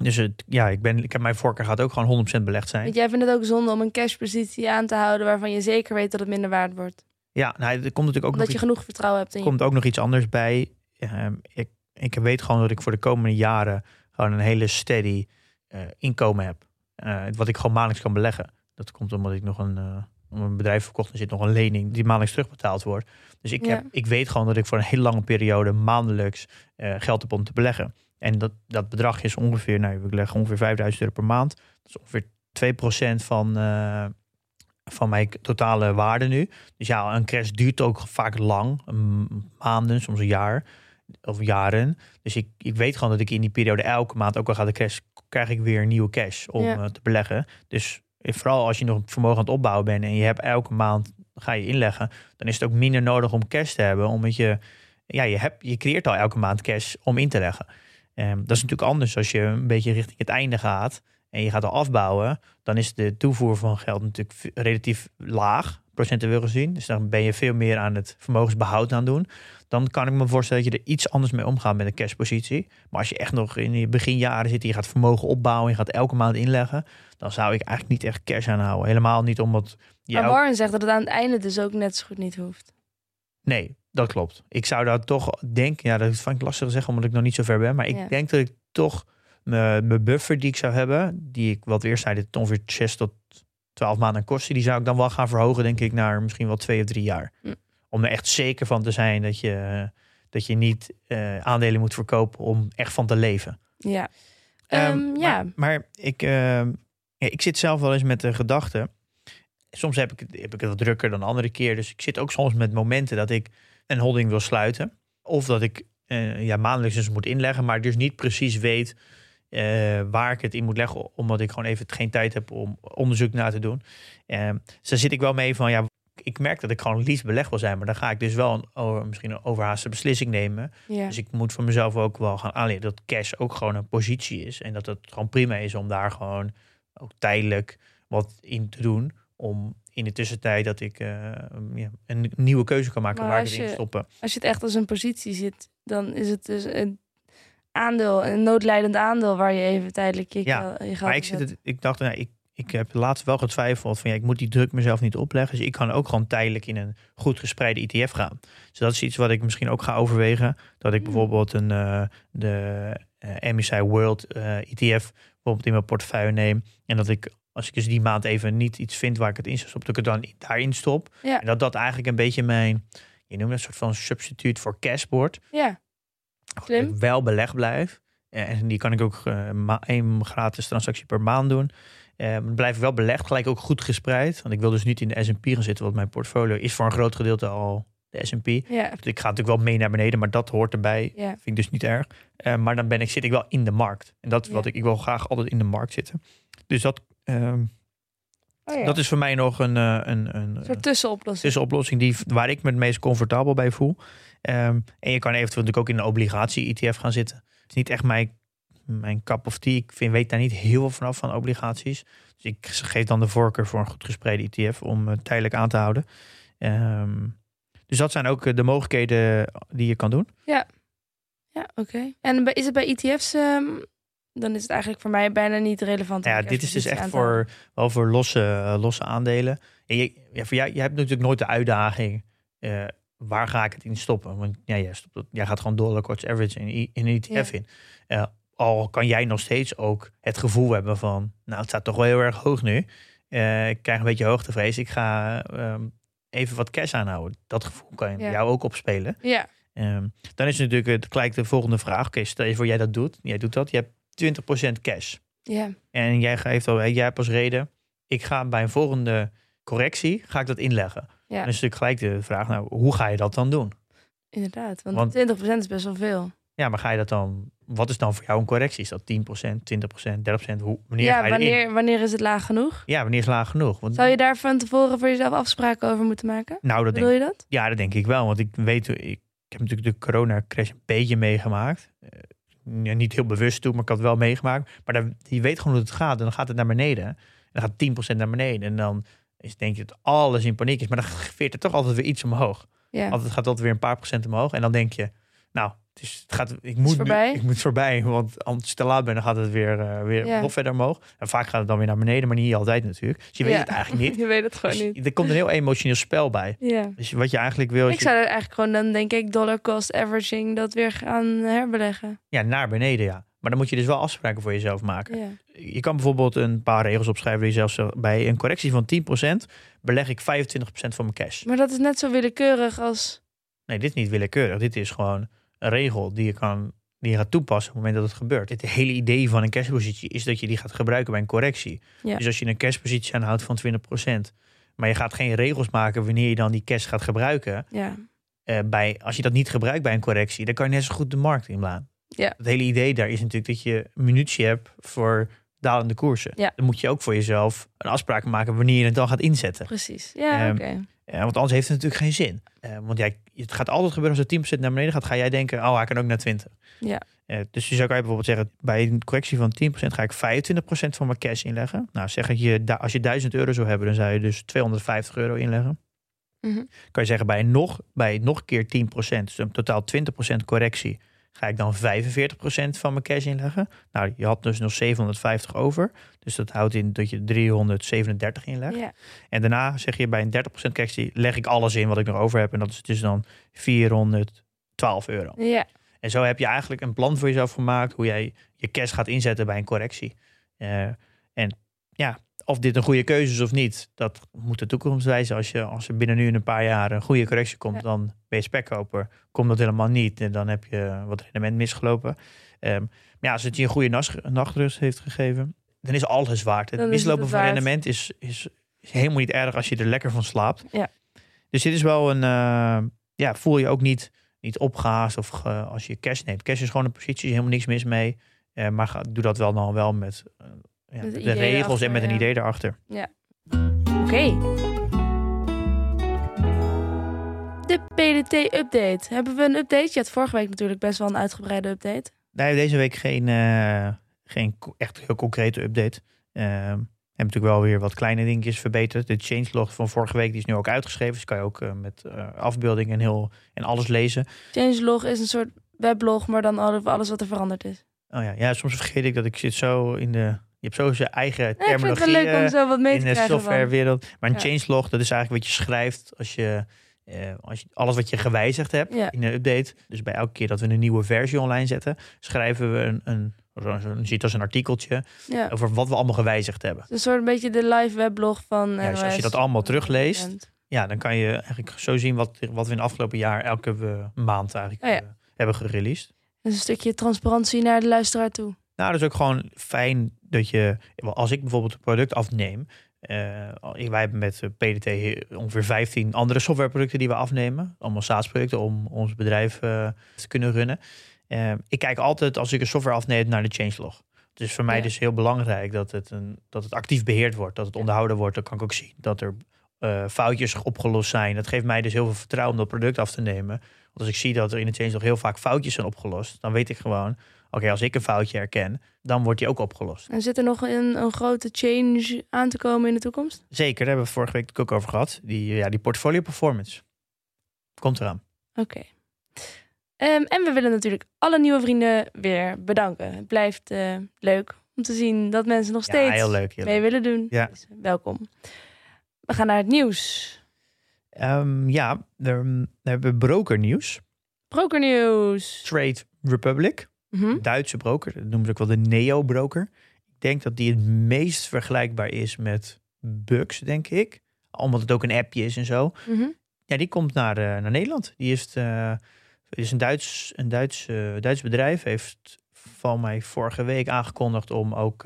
Dus het, ja, ik, ben, ik heb mijn voorkeur gaat ook gewoon 100% belegd zijn. Want jij vindt het ook zonde om een cashpositie aan te houden waarvan je zeker weet dat het minder waard wordt. Ja, nou, er komt natuurlijk ook Omdat nog je genoeg vertrouwen hebt. Er komt ook nog iets anders bij. Uh, ik, ik weet gewoon dat ik voor de komende jaren gewoon een hele steady uh, inkomen heb. Uh, wat ik gewoon maandelijks kan beleggen. Dat komt omdat ik nog een, een bedrijf verkocht en zit nog een lening die maandelijks terugbetaald wordt. Dus ik, heb, ik weet gewoon dat ik voor een hele lange periode maandelijks geld heb om te beleggen. En dat, dat bedrag is ongeveer, nou, ik leg ongeveer 5000 euro per maand. Dat is ongeveer 2% van, van mijn totale waarde nu. Dus ja, een crash duurt ook vaak lang, maanden, soms een jaar of jaren. Dus ik, ik weet gewoon dat ik in die periode elke maand, ook al gaat de crash, krijg ik weer nieuwe cash om ja. uh, te beleggen. Dus vooral als je nog vermogen aan het opbouwen bent en je hebt elke maand ga je inleggen, dan is het ook minder nodig om cash te hebben, omdat je ja, je, hebt, je creëert al elke maand cash om in te leggen. Um, dat is natuurlijk anders als je een beetje richting het einde gaat en je gaat al afbouwen. Dan is de toevoer van geld natuurlijk relatief laag, procentueel gezien. Dus dan ben je veel meer aan het vermogensbehoud aan doen. Dan kan ik me voorstellen dat je er iets anders mee omgaat met een cashpositie. Maar als je echt nog in je beginjaren zit je gaat vermogen opbouwen, je gaat elke maand inleggen, dan zou ik eigenlijk niet echt cash aanhouden. Helemaal niet omdat je. Maar Warren zegt dat het aan het einde dus ook net zo goed niet hoeft. Nee, dat klopt. Ik zou dat toch denken, ja, dat vind ik lastig te zeggen omdat ik nog niet zo ver ben. Maar ik Ja. denk dat ik toch mijn mijn buffer die ik zou hebben, die ik wat weer zei, dit ongeveer 6 tot 12 maanden aan kosten, die zou ik dan wel gaan verhogen, denk ik, naar misschien wel twee of drie jaar. Hm. Om er echt zeker van te zijn dat je, dat je niet eh, aandelen moet verkopen om echt van te leven. Ja. Ehm, Ehm, ja. Maar, maar ik, ehm, ja, ik zit zelf wel eens met de gedachte. Soms heb ik, het- heb ik het wat drukker dan de andere keer. Dus ik zit ook soms met momenten dat ik een holding wil sluiten. Of dat ik eh, ja, maandelijks dus moet inleggen, maar dus niet precies weet eh, waar ik het in moet leggen. Omdat ik gewoon even geen tijd heb om onderzoek naar te doen. Ehm, dus daar zit ik wel mee van ja. Ik merk dat ik gewoon liefst beleg wil zijn, maar dan ga ik dus wel een, over- misschien een overhaaste beslissing nemen. ja. Dus ik moet voor mezelf ook wel gaan aanleren dat cash ook gewoon een positie is. En dat het gewoon prima is om daar gewoon ook tijdelijk wat in te doen. Om in de tussentijd dat ik eh, ja, een nieuwe keuze kan maken Maar waar ik in je- stoppen. Als je het echt als een positie ziet, dan is het dus een aandeel, een noodlijdend aandeel waar je even tijdelijk je, Ja, je Maar ik, zit het, ik dacht, nou, ik, ik heb laatst wel getwijfeld van ja, ik moet die druk mezelf niet opleggen. Dus ik kan ook gewoon tijdelijk in een goed gespreide ETF gaan. Dus dat is iets wat ik misschien ook ga overwegen. Dat ik Hmm. bijvoorbeeld een, eh, de eh, MSCI World eh, ETF bijvoorbeeld in mijn portefeuille neem. En dat ik, als ik dus die maand even niet iets vind waar ik het in zou stoppen, dat ik het dan daarin stop. Ja. En dat dat eigenlijk een beetje mijn, je noemt het een soort van substituut voor cash wordt. Ja, Slim. ik wel beleg blijf. Eh, En die kan ik ook eh, één gratis transactie per maand doen. Eh, blijf ik wel belegd, gelijk ook goed gespreid. Want ik wil dus niet in de S&P gaan zitten, want mijn portfolio is voor een groot gedeelte al de S&P. ja, Ik ga natuurlijk wel mee naar beneden, maar dat hoort erbij. ja. Vind ik dus niet erg. Maar dan ben ik, zit ik wel in de markt. En dat is wat Ja. ik, ik wil graag altijd in de markt zitten. Dus dat, ehm, Oh ja. Dat is voor mij nog een, een, een, Een soort tussenoplossing. tussenoplossing die, waar ik me het meest comfortabel bij voel. Ehm, en je kan eventueel natuurlijk ook in een obligatie-ETF gaan zitten. Het is niet echt mijn, mijn cup of tea. Ik vind, weet daar niet heel veel vanaf van obligaties. Dus ik geef dan de voorkeur voor een goed gespreide ETF om het tijdelijk aan te houden. Ehm, dus dat zijn ook eh, de mogelijkheden die je kan doen. Ja, oké. En is het bij ETF's, ehm, dan is het eigenlijk voor mij bijna niet relevant. Ja, dit is dus echt voor, wel voor losse, eh, losse aandelen. En je, ja, voor jou, je hebt natuurlijk nooit de uitdaging, eh, waar ga ik het in stoppen? Want ja, jij, stopt het, jij gaat gewoon dollar cost average in, i- in een ETF Ja. in. Eh, al kan jij nog steeds ook het gevoel hebben van, nou het staat toch wel heel erg hoog nu. Eh, ik krijg een beetje hoogtevrees. Ik ga ehm, even wat cash aanhouden. Dat gevoel kan Ja. jou ook opspelen. Ja, Ehm, dan is natuurlijk het, gelijk de volgende vraag. Oké, stel je voor jij dat doet. Jij doet dat. Je hebt 20% cash. ja, En jij geeft al, jij hebt als reden, ik ga bij een volgende correctie, ga ik dat inleggen. Ja. Dan is natuurlijk gelijk de vraag, nou, hoe ga je dat dan doen? inderdaad. Want, Want- 20% is best wel veel. Ja, maar ga je dat dan, wat is dan voor jou een correctie? Is dat 10%, 20%, 30%? Hoe, wanneer ga je wanneer, wanneer is het laag genoeg? Ja, wanneer is laag genoeg? Want, Zou je daar van tevoren voor jezelf afspraken over moeten maken? nou, dat Bedoel denk, je dat? ja, dat denk ik wel. Want ik weet, ik, heb natuurlijk de corona-crash een beetje meegemaakt. Eh, niet heel bewust toe, maar ik had het wel meegemaakt. Maar dan, je weet gewoon hoe het gaat. En dan gaat het naar beneden. En dan gaat 10% naar beneden. En dan is, denk je dat alles in paniek is. Maar dan veert er toch altijd weer iets omhoog. Ja. Altijd gaat dat weer een paar procent omhoog. En dan denk je, nou, het, is, het gaat, ik, moet nu- voorbij. ik moet voorbij. Want als ik te laat ben, dan gaat het weer, eh, weer Ja. nog verder omhoog. En vaak gaat het dan weer naar beneden, maar niet altijd natuurlijk. Dus je weet Ja. het eigenlijk niet. je weet het gewoon Dus niet. er komt een heel emotioneel spel bij. Ja. Dus wat je eigenlijk wil, Ik je- zou er eigenlijk gewoon dan denk ik dollar cost averaging dat weer gaan herbeleggen. ja, naar beneden, ja. Maar dan moet je dus wel afspraken voor jezelf maken. Ja. Je kan bijvoorbeeld een paar regels opschrijven die zelfs bij een correctie van 10% beleg ik 25% van mijn cash. Maar dat is net zo willekeurig als... Nee, dit is niet willekeurig. Dit is gewoon een regel die je kan die je gaat toepassen op het moment dat het gebeurt. Het hele idee van een cashpositie is dat je die gaat gebruiken bij een correctie. Ja. Dus als je een cashpositie aanhoudt van 20%, maar je gaat geen regels maken wanneer je dan die cash gaat gebruiken. Ja, eh, bij, als je dat niet gebruikt bij een correctie, dan kan je net zo goed de markt inblaan. Ja. Het hele idee daar is natuurlijk dat je minuutje hebt voor dalende koersen. Ja. Dan moet je ook voor jezelf een afspraak maken wanneer je het dan gaat inzetten. precies. Ja, Ehm, oké. Ja, want anders heeft het natuurlijk geen zin. Eh, want jij, het gaat altijd gebeuren als het 10% naar beneden gaat, ga jij denken, oh, hij kan ook naar 20. Ja. Eh, dus je zou kan je bijvoorbeeld zeggen, bij een correctie van 10% ga ik 25% van mijn cash inleggen. Nou, zeg dat je, als je 1000 euro zou hebben, dan zou je dus 250 euro inleggen. Mhm. Kan je zeggen, bij nog, bij nog een keer 10%, dus een totaal 20% correctie, ga ik dan 45% van mijn cash inleggen. Nou, je had dus nog 750 over. Dus dat houdt in dat je 337 inlegt. Ja. En daarna zeg je bij een 30% correctie leg ik alles in wat ik nog over heb. En dat is dus dan 412 euro. ja, En zo heb je eigenlijk een plan voor jezelf gemaakt hoe jij je cash gaat inzetten bij een correctie. Eh, en ja, of dit een goede keuze is of niet, dat moet de toekomst wijzen. Als, je, als er binnen nu in een paar jaar een goede correctie komt, Ja. dan ben je spekkoper. Komt dat helemaal niet en dan heb je wat rendement misgelopen. Ehm, maar ja, als het je een goede nachtrust heeft gegeven, dan is alles waard. Het Dan mislopen het van waard. rendement is, is, is helemaal niet erg als je er lekker van slaapt. Ja. Dus dit is wel een, eh, ja, voel je ook niet, niet opgehaast of ge- als je cash neemt. Cash is gewoon een positie, is helemaal niks mis mee. Eh, maar ga, doe dat wel dan wel met, eh, ja, de regels erachter, en met een ja. idee erachter. oké. De PDT-update. Hebben we een update? Je had vorige week natuurlijk best wel een uitgebreide update. Nee, deze week geen, eh, geen echt heel concrete update. Ehm we hebben natuurlijk wel weer wat kleine dingetjes verbeterd. De changelog van vorige week die is nu ook uitgeschreven. Dus kan je ook eh, met eh, afbeeldingen en, heel, en alles lezen. Changelog is een soort weblog, maar dan alles wat er veranderd is. Oh ja, ja, soms vergeet ik dat ik zit zo in de... Je hebt zo zijn eigen terminologie wel leuk om zo wat mee in te de krijgen. van. softwarewereld. Maar een Ja. changelog, dat is eigenlijk wat je schrijft als je, eh, als je alles wat je gewijzigd hebt Ja. in een update. Dus bij elke keer dat we een nieuwe versie online zetten, schrijven we een, een, je ziet als een artikeltje Ja. over wat we allemaal gewijzigd hebben. Een soort een beetje de live weblog van Ja, dus als je dat allemaal terugleest, Ja, dan kan je eigenlijk zo zien wat, wat we in het afgelopen jaar elke maand eigenlijk Oh ja. eh, hebben gereleased. Dus een stukje transparantie naar de luisteraar toe. Nou, dat is ook gewoon fijn dat je, als ik bijvoorbeeld een product afneem, eh, wij hebben met eh, PDT ongeveer 15 andere softwareproducten die we afnemen, allemaal SaaS-producten om ons bedrijf eh, te kunnen runnen. Ik kijk altijd als ik een software afneem naar de changelog. Is voor mij Ja. dus heel belangrijk dat het, een, dat het actief beheerd wordt, dat het onderhouden wordt. Dan kan ik ook zien dat er foutjes opgelost zijn. Dat geeft mij dus heel veel vertrouwen om dat product af te nemen. Want als ik zie dat er in de change nog heel vaak foutjes zijn opgelost, dan weet ik gewoon, oké, als ik een foutje herken, dan wordt die ook opgelost. En zit er nog een, een grote change aan te komen in de toekomst? Zeker, daar hebben we vorige week ook over gehad. Die, ja, die portfolio performance. Komt eraan. Oké. Ehm, en we willen natuurlijk alle nieuwe vrienden weer bedanken. Het blijft eh, leuk om te zien dat mensen nog Ja, steeds heel leuk. Heel mee leuk. willen doen. Ja. Dus, welkom. We gaan naar het nieuws. Ehm, ja, er, we hebben brokernieuws. Brokernieuws. Trade Republic. Mhm. Duitse broker. Dat noemen ze ook wel de neo-broker. Ik denk dat die het meest vergelijkbaar is met Bux, denk ik. Omdat het ook een appje is en zo. Mhm. Ja, die komt naar, eh, naar Nederland. Die is, eh, is een Duits, een Duits, eh, Duits bedrijf. Heeft van mij vorige week aangekondigd om ook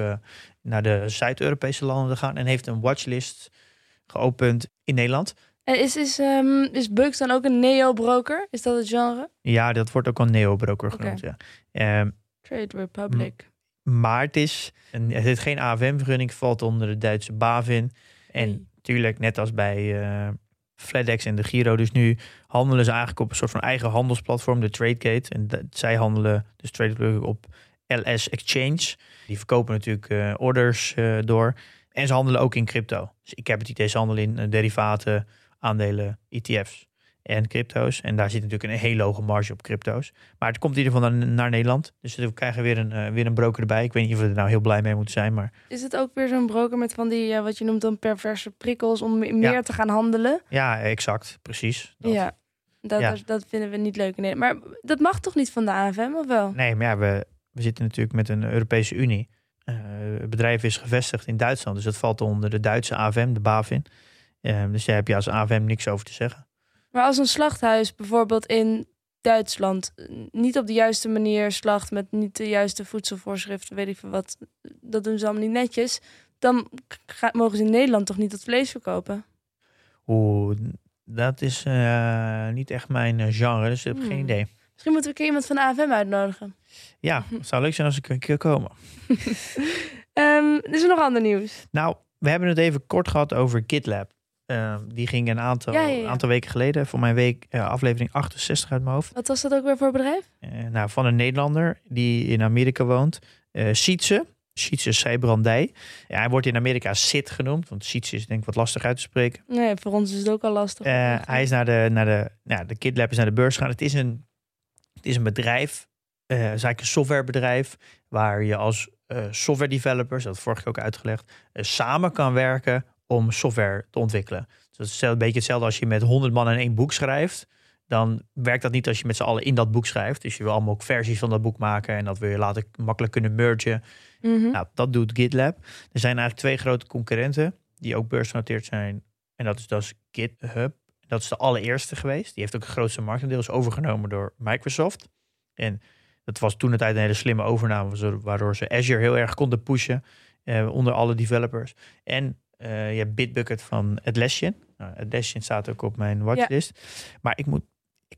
naar de Zuid-Europese landen te gaan. En heeft een watchlist geopend in Nederland. En is, is, ehm, is Bugs dan ook een neo-broker? Is dat het genre? Ja, dat wordt ook een neo-broker genoemd. Ja. Ehm, Trade Republic. Maar het is, een, het heeft geen AFM-vergunning, valt onder de Duitse BaFin. En Nee. natuurlijk, net als bij eh FedEx en de Giro, dus nu handelen ze eigenlijk op een soort van eigen handelsplatform, de TradeGate. En dat- zij handelen dus Trade Republic op LS Exchange. Die verkopen natuurlijk eh, orders eh, door. En ze handelen ook in crypto. Dus ik heb het idee, ze handelen in derivaten, aandelen, ETF's en crypto's. En daar zit natuurlijk een hele hoge marge op crypto's. Maar het komt in ieder geval naar, naar Nederland. Dus we krijgen weer een, eh, weer een broker erbij. Ik weet niet of we er nou heel blij mee moeten zijn. Maar Is het ook weer zo'n broker met van die, ja, wat je noemt dan perverse prikkels om me- meer te gaan handelen? ja, exact. Precies. Dat. Ja. Dat, Ja. dat- dat vinden we niet leuk. Nee. Maar dat mag toch niet van de AFM, of wel? Nee, maar ja, we, we zitten natuurlijk met een Europese Unie. Eh, het bedrijf is gevestigd in Duitsland. Dus dat valt onder de Duitse AFM, de BaFin. Eh, dus daar heb je als AFM niks over te zeggen. Maar als een slachthuis bijvoorbeeld in Duitsland eh, niet op de juiste manier slacht met niet de juiste voedselvoorschriften, weet ik veel wat, dat doen ze allemaal niet netjes, dan mogen ze in Nederland toch niet dat vlees verkopen? Oeh, dat is eh, niet echt mijn eh, genre, dus ik heb geen Hmm. idee. Misschien moeten we een keer iemand van de AFM uitnodigen. Ja, het zou leuk zijn als ik een keer komen. Ehm, is er nog ander nieuws? Nou, we hebben het even kort gehad over GitLab. Eh, die ging een aantal, Ja, ja, ja. aantal weken geleden, voor mijn week, eh, aflevering 68 uit mijn hoofd. Wat was dat ook weer voor bedrijf? Eh, nou, van een Nederlander die in Amerika woont. eh Sietse. Sietse Seibrandij. Ja, hij wordt in Amerika Sit genoemd. Want Sietse is denk ik wat lastig uit te spreken. Nee, voor ons is het ook al lastig. Hij is naar de, naar de, nou, de KidLab is naar de beurs gegaan. Het is een, het is een bedrijf, het is eigenlijk een softwarebedrijf, waar je als eh, software developers, dat vorige keer ook uitgelegd, samen kan werken om software te ontwikkelen. Dus dat is een beetje hetzelfde als je met 100 man in één boek schrijft. Dan werkt dat niet als je met z'n allen in dat boek schrijft. Dus je wil allemaal ook versies van dat boek maken en dat wil je later makkelijk kunnen mergen. Mhm. Nou, dat doet GitLab. Er zijn eigenlijk twee grote concurrenten die ook beursgenoteerd zijn. En dat is dus GitHub. Dat is de allereerste geweest. Die heeft ook het grootste marktendeel. Is overgenomen door Microsoft. En dat was toen de tijd een hele slimme overname. Waardoor ze Azure heel erg konden pushen. eh, onder alle developers. En je hebt Bitbucket van Atlassian. Nou, Atlassian staat ook op mijn watchlist. Maar ik moet...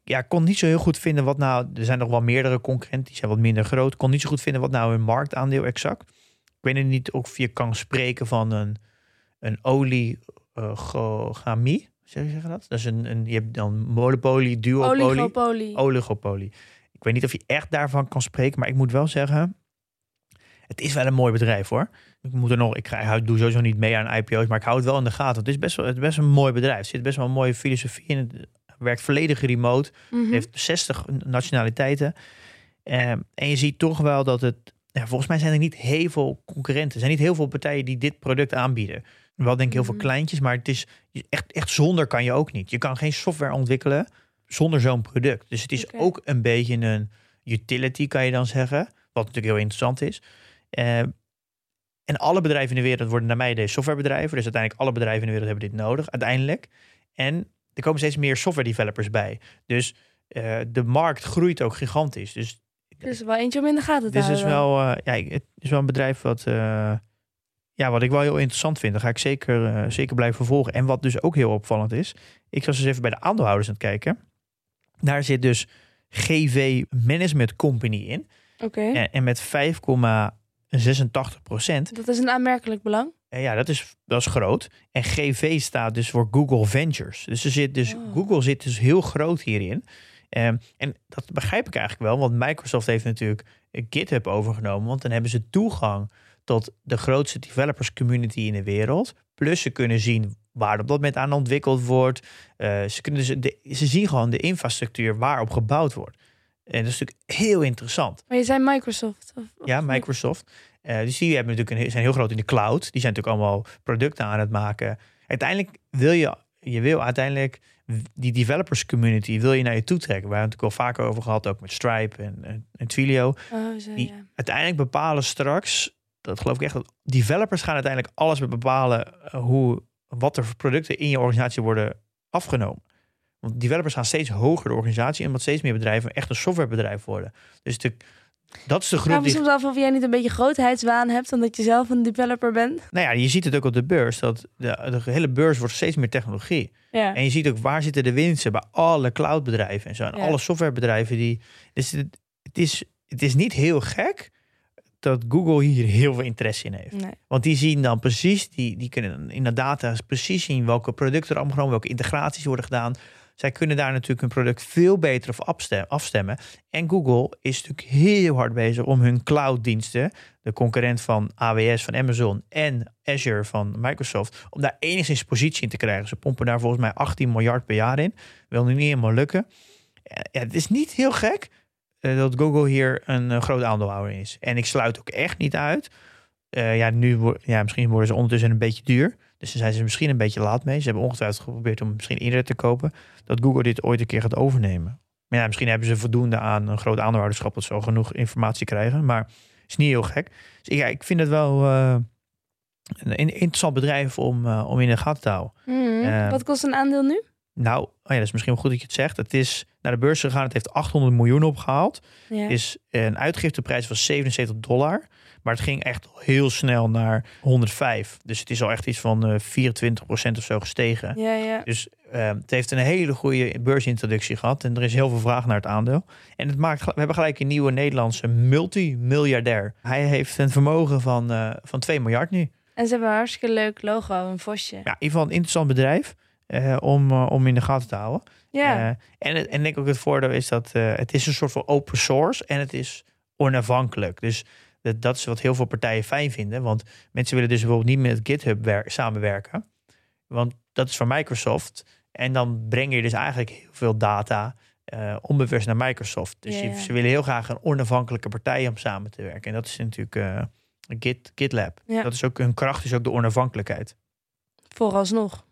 Ja, ik kon niet zo heel goed vinden wat nou... Er zijn nog wel meerdere concurrenten. Die zijn wat minder groot. Ik kon niet zo goed vinden wat nou hun marktaandeel exact. Ik weet niet of je kan spreken van een, een oligogamie. Zeg je dat? Dat is een, een je hebt dan monopolie, duopolie, Oligopolie. oligopolie. Ik weet niet of je echt daarvan kan spreken, maar ik moet wel zeggen, het is wel een mooi bedrijf hoor. Ik moet er nog, ik, ga, ik doe sowieso niet mee aan IPO's, maar ik hou het wel in de gaten. Het is best wel, het is best een mooi bedrijf. Er zit best wel een mooie filosofie in. Het werkt volledig remote. Mhm. Heeft 60 nationaliteiten. Ehm, en je ziet toch wel dat het. Ja, volgens mij zijn er niet heel veel concurrenten. Er zijn niet heel veel partijen die dit product aanbieden. Wel denk ik heel veel Mhm. kleintjes, maar het is echt, echt zonder kan je ook niet. Je kan geen software ontwikkelen zonder zo'n product. Dus het is ook een beetje een utility, kan je dan zeggen. Wat natuurlijk heel interessant is. Ehm, en alle bedrijven in de wereld worden naar mij deze softwarebedrijven. Dus uiteindelijk alle bedrijven in de wereld hebben dit nodig, uiteindelijk. En er komen steeds meer software developers bij. Dus eh, de markt groeit ook gigantisch. Dus Er is wel eentje om in de gaten te dit is houden. wel, eh, ja, het is wel een bedrijf wat, eh, ja, wat ik wel heel interessant vind. Daar ga ik zeker, zeker blijven volgen. En wat dus ook heel opvallend is. Ik was dus even bij de aandeelhouders aan het kijken. Daar zit dus GV Management Company in. Oké. En, en met 86 procent. Dat is een aanmerkelijk belang. Ja, dat is, dat is groot. En GV staat dus voor Google Ventures. Dus, er zit dus Oh. Google zit dus heel groot hierin. Ehm, en dat begrijp ik eigenlijk wel, want Microsoft heeft natuurlijk GitHub overgenomen. Want dan hebben ze toegang tot de grootste developers community in de wereld. Plus ze kunnen zien waar op dat moment aan ontwikkeld wordt. Eh, ze, kunnen dus de, ze zien gewoon de infrastructuur waarop gebouwd wordt. En dat is natuurlijk heel interessant. Maar je zei Microsoft. Of, of Ja? Microsoft. Eh, dus die hebben natuurlijk een, zijn heel groot in de cloud. Die zijn natuurlijk allemaal producten aan het maken. Uiteindelijk wil je, je wil uiteindelijk die developers community wil je naar je toe trekken. We het natuurlijk al vaker over gehad, ook met Stripe en, en, en Twilio. Oh, zo, Die ja. uiteindelijk bepalen straks, dat geloof ik echt, dat developers gaan uiteindelijk alles bepalen eh, hoe, wat er voor producten in je organisatie worden afgenomen. Want developers gaan steeds hoger de organisatie en omdat steeds meer bedrijven echt een softwarebedrijf worden. Dus de, dat is de groep vraag me die soms af of jij niet een beetje grootheidswaan hebt, omdat je zelf een developer bent. Nou ja, je ziet het ook op de beurs. Dat de, de hele beurs wordt steeds meer technologie. Ja. En je ziet ook waar zitten de winsten bij alle cloudbedrijven en zo. En Ja. alle softwarebedrijven die. Dus het, het, is, het is niet heel gek dat Google hier heel veel interesse in heeft. Nee. Want die zien dan precies, die, die kunnen in de data precies zien welke producten er allemaal genomen, welke integraties worden gedaan. Zij kunnen daar natuurlijk hun product veel beter op afstem- afstemmen. En Google is natuurlijk heel hard bezig om hun clouddiensten, de concurrent van AWS van Amazon en Azure van Microsoft, om daar enigszins positie in te krijgen. Ze pompen daar volgens mij 18 miljard per jaar in. Wil nu niet helemaal lukken. Ja, het is niet heel gek eh, dat Google hier een eh, groot aandeelhouder is. En ik sluit ook echt niet uit. eh, ja, nu ja, misschien worden ze ondertussen een beetje duur. Dus daar zijn ze misschien een beetje laat mee. Ze hebben ongetwijfeld geprobeerd om misschien eerder te kopen. Dat Google dit ooit een keer gaat overnemen. Maar ja, misschien hebben ze voldoende aan een groot aandeelhouderschap. Dat ze al genoeg informatie krijgen. Maar het is niet heel gek. Dus ja, ik vind het wel eh, een interessant bedrijf om, eh, om in de gaten te houden. Mhm. Eh, Wat kost een aandeel nu? Nou, oh ja, dat is misschien wel goed dat je het zegt. Het is naar de beurs gegaan. Het heeft 800 miljoen opgehaald. Ja. is een uitgifteprijs van 77 dollar. Maar het ging echt heel snel naar 105. Dus het is al echt iets van eh 24% of zo gestegen. ja, ja. Dus eh, het heeft een hele goede beursintroductie gehad. En er is heel veel vraag naar het aandeel. En het maakt, we hebben gelijk een nieuwe Nederlandse multimiljardair. Hij heeft een vermogen van, eh, van 2 miljard nu. En ze hebben een hartstikke leuk logo, een vosje. Ja, in ieder geval een interessant bedrijf. eh, om, eh, om in de gaten te houden. Ja. Eh, en, en ik denk ook het voordeel is dat eh, het is een soort van open source en het is onafhankelijk. Dus dat, dat is wat heel veel partijen fijn vinden. Want mensen willen dus bijvoorbeeld niet met GitHub wer- samenwerken. Want dat is van Microsoft. En dan breng je dus eigenlijk heel veel data eh, onbewust naar Microsoft. Dus je- ze willen heel graag een onafhankelijke partij om samen te werken. En dat is natuurlijk eh, Git, GitLab. Ja. Dat is ook hun kracht, is ook de onafhankelijkheid. Vooralsnog.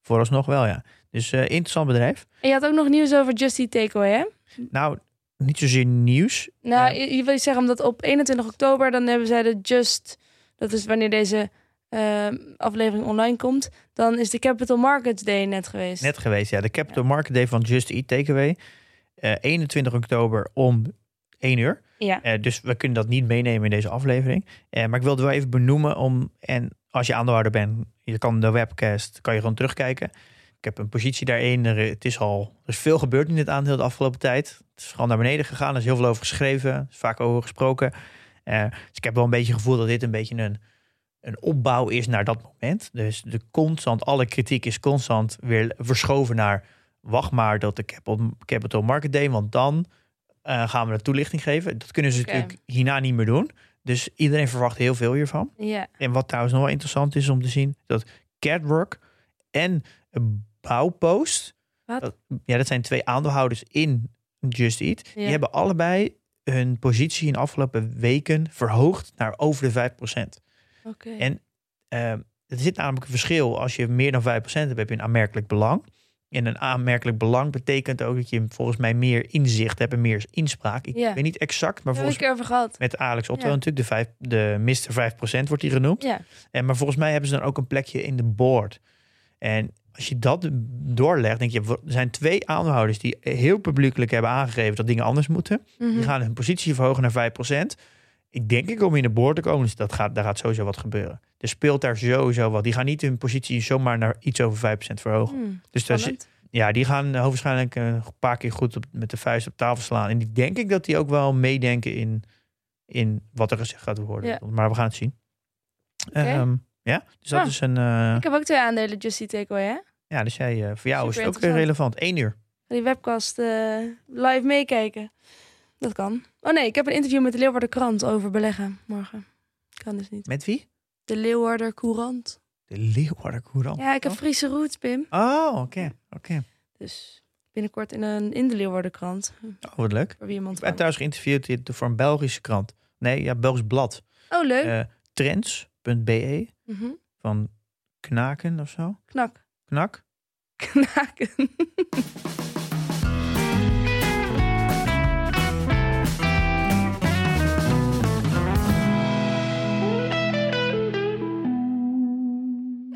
Vooralsnog wel, ja. Dus eh, interessant bedrijf. En je had ook nog nieuws over Just Eat Takeaway, hè? Nou, niet zozeer nieuws. Nou, Ja. je, je wil zeggen, omdat op 21 oktober, dan hebben zij de Just... Dat is wanneer deze eh, aflevering online komt. Dan is de Capital Markets Day net geweest. Net geweest, ja. De Capital Market Day van Just Eat Takeaway. Eh 21 oktober om 1 uur. Ja. Eh, dus we kunnen dat niet meenemen in deze aflevering. Eh, maar ik wilde wel even benoemen om... En als je aandeelhouder bent, je kan de webcast, kan je gewoon terugkijken. Ik heb een positie daarin. Er, het is al, er is veel gebeurd in dit aandeel de afgelopen tijd. Het is gewoon naar beneden gegaan. Er is heel veel over geschreven. Er is vaak over gesproken. Eh, dus ik heb wel een beetje het gevoel dat dit een beetje een, een opbouw is naar dat moment. Dus de constant, alle kritiek is constant weer verschoven naar... wacht maar dat de Capital, Capital Market Day, want dan eh, gaan we de toelichting geven. Dat kunnen ze natuurlijk hierna niet meer doen. Dus iedereen verwacht heel veel hiervan. Ja. En wat trouwens nog wel interessant is om te zien, dat Catwork en Bouwpost, Wat? dat, ja, dat zijn twee aandeelhouders in Just Eat, Ja. die hebben allebei hun positie in de afgelopen weken verhoogd naar over de 5%. Oké. En eh, er zit namelijk een verschil. Als je meer dan 5% hebt, heb je een aanmerkelijk belang. En een aanmerkelijk belang betekent ook dat je volgens mij meer inzicht hebt en meer inspraak. Ik Ja. weet niet exact, maar volgens gehad. met Alex Otto Ja. natuurlijk, de, vijf, de Mr. 5% wordt die genoemd. Ja. En, maar volgens mij hebben ze dan ook een plekje in de board. En als je dat doorlegt, denk je, er zijn twee aandeelhouders die heel publiekelijk hebben aangegeven dat dingen anders moeten. Mhm. Die gaan hun positie verhogen naar 5%. Ik denk ik om in de board te komen, dus dat gaat, daar gaat sowieso wat gebeuren. Er speelt daar sowieso wat. Die gaan niet hun positie zomaar naar iets over 5% verhogen. Hmm, Dus daar ja, die gaan uh, waarschijnlijk uh, een paar keer goed op, met de vuist op tafel slaan. En die denk ik dat die ook wel meedenken in, in wat er gezegd gaat worden. Ja. Maar we gaan het zien. Ehm, ja, dus dat Ah. is een... eh, Ik heb ook twee aandelen Just Eat Takeaway, hè? Ja, dus jij, eh, voor jou is het ook weer interessant. relevant. Eén uur. Die webcast eh, live meekijken. Dat kan. Oh nee, ik heb een interview met de Leeuwarder Krant over beleggen morgen. Kan dus niet. Met wie? De Leeuwarder Courant. De Leeuwarder Courant. Ja, ik heb Friese roots, Pim. Oh, oké. oké. Dus binnenkort in, een, in de Leeuwarder Krant. Oh, wat leuk. Voor wie iemand Ik ben thuis geïnterviewd voor een Belgische krant. Nee, ja, Belgisch blad. Oh, leuk. Eh trends.be Mhm. van Knaken of zo. Knak. Knak? Knaken.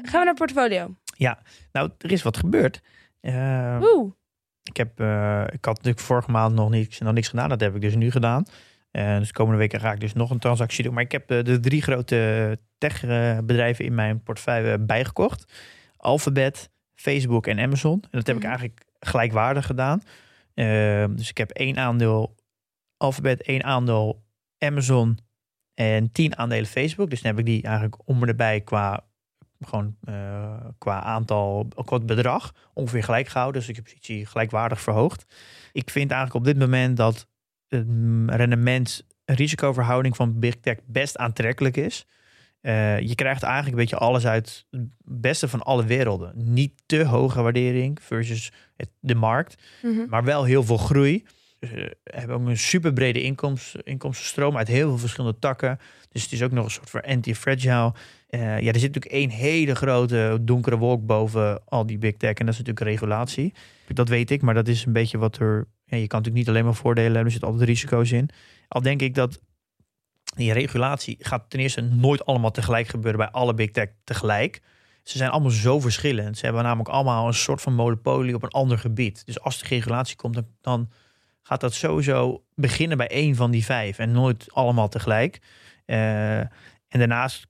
Gaan we naar portfolio. Nou, er is wat gebeurd. Eh, Oeh. ik, heb, eh, ik had natuurlijk vorige maand nog niks, nog niks gedaan. Dat heb ik dus nu gedaan. Eh, dus de komende weken ga ik dus nog een transactie doen. Maar ik heb eh, de drie grote techbedrijven in mijn portefeuille bijgekocht. Alphabet, Facebook en Amazon. En dat heb ik Mhm. eigenlijk gelijkwaardig gedaan. Eh, dus ik heb één aandeel Alphabet, één aandeel Amazon en tien aandelen Facebook. Dus dan heb ik die eigenlijk om erbij qua, gewoon, eh, qua aantal, qua bedrag ongeveer gelijk gehouden. Dus ik heb positie gelijkwaardig verhoogd. Ik vind eigenlijk op dit moment dat het mm, rendement risicoverhouding van Big Tech best aantrekkelijk is. Eh, je krijgt eigenlijk een beetje alles uit het beste van alle werelden. Niet te hoge waardering versus het, de markt, Mhm. maar wel heel veel groei. Ze hebben ook een super brede inkomst, inkomstenstroom uit heel veel verschillende takken. Dus het is ook nog een soort van anti-fragile. Eh, ja, er zit natuurlijk één hele grote donkere wolk boven al die big tech. En dat is natuurlijk regulatie. Dat weet ik, maar dat is een beetje wat er... Ja, je kan natuurlijk niet alleen maar voordelen hebben. Er zitten altijd risico's in. Al denk ik dat die regulatie gaat ten eerste nooit allemaal tegelijk gebeuren bij alle big tech tegelijk. Ze zijn allemaal zo verschillend. Ze hebben namelijk allemaal een soort van monopolie op een ander gebied. Dus als de regulatie komt, dan, dan gaat dat sowieso beginnen bij één van die vijf en nooit allemaal tegelijk. Eh, en daarnaast,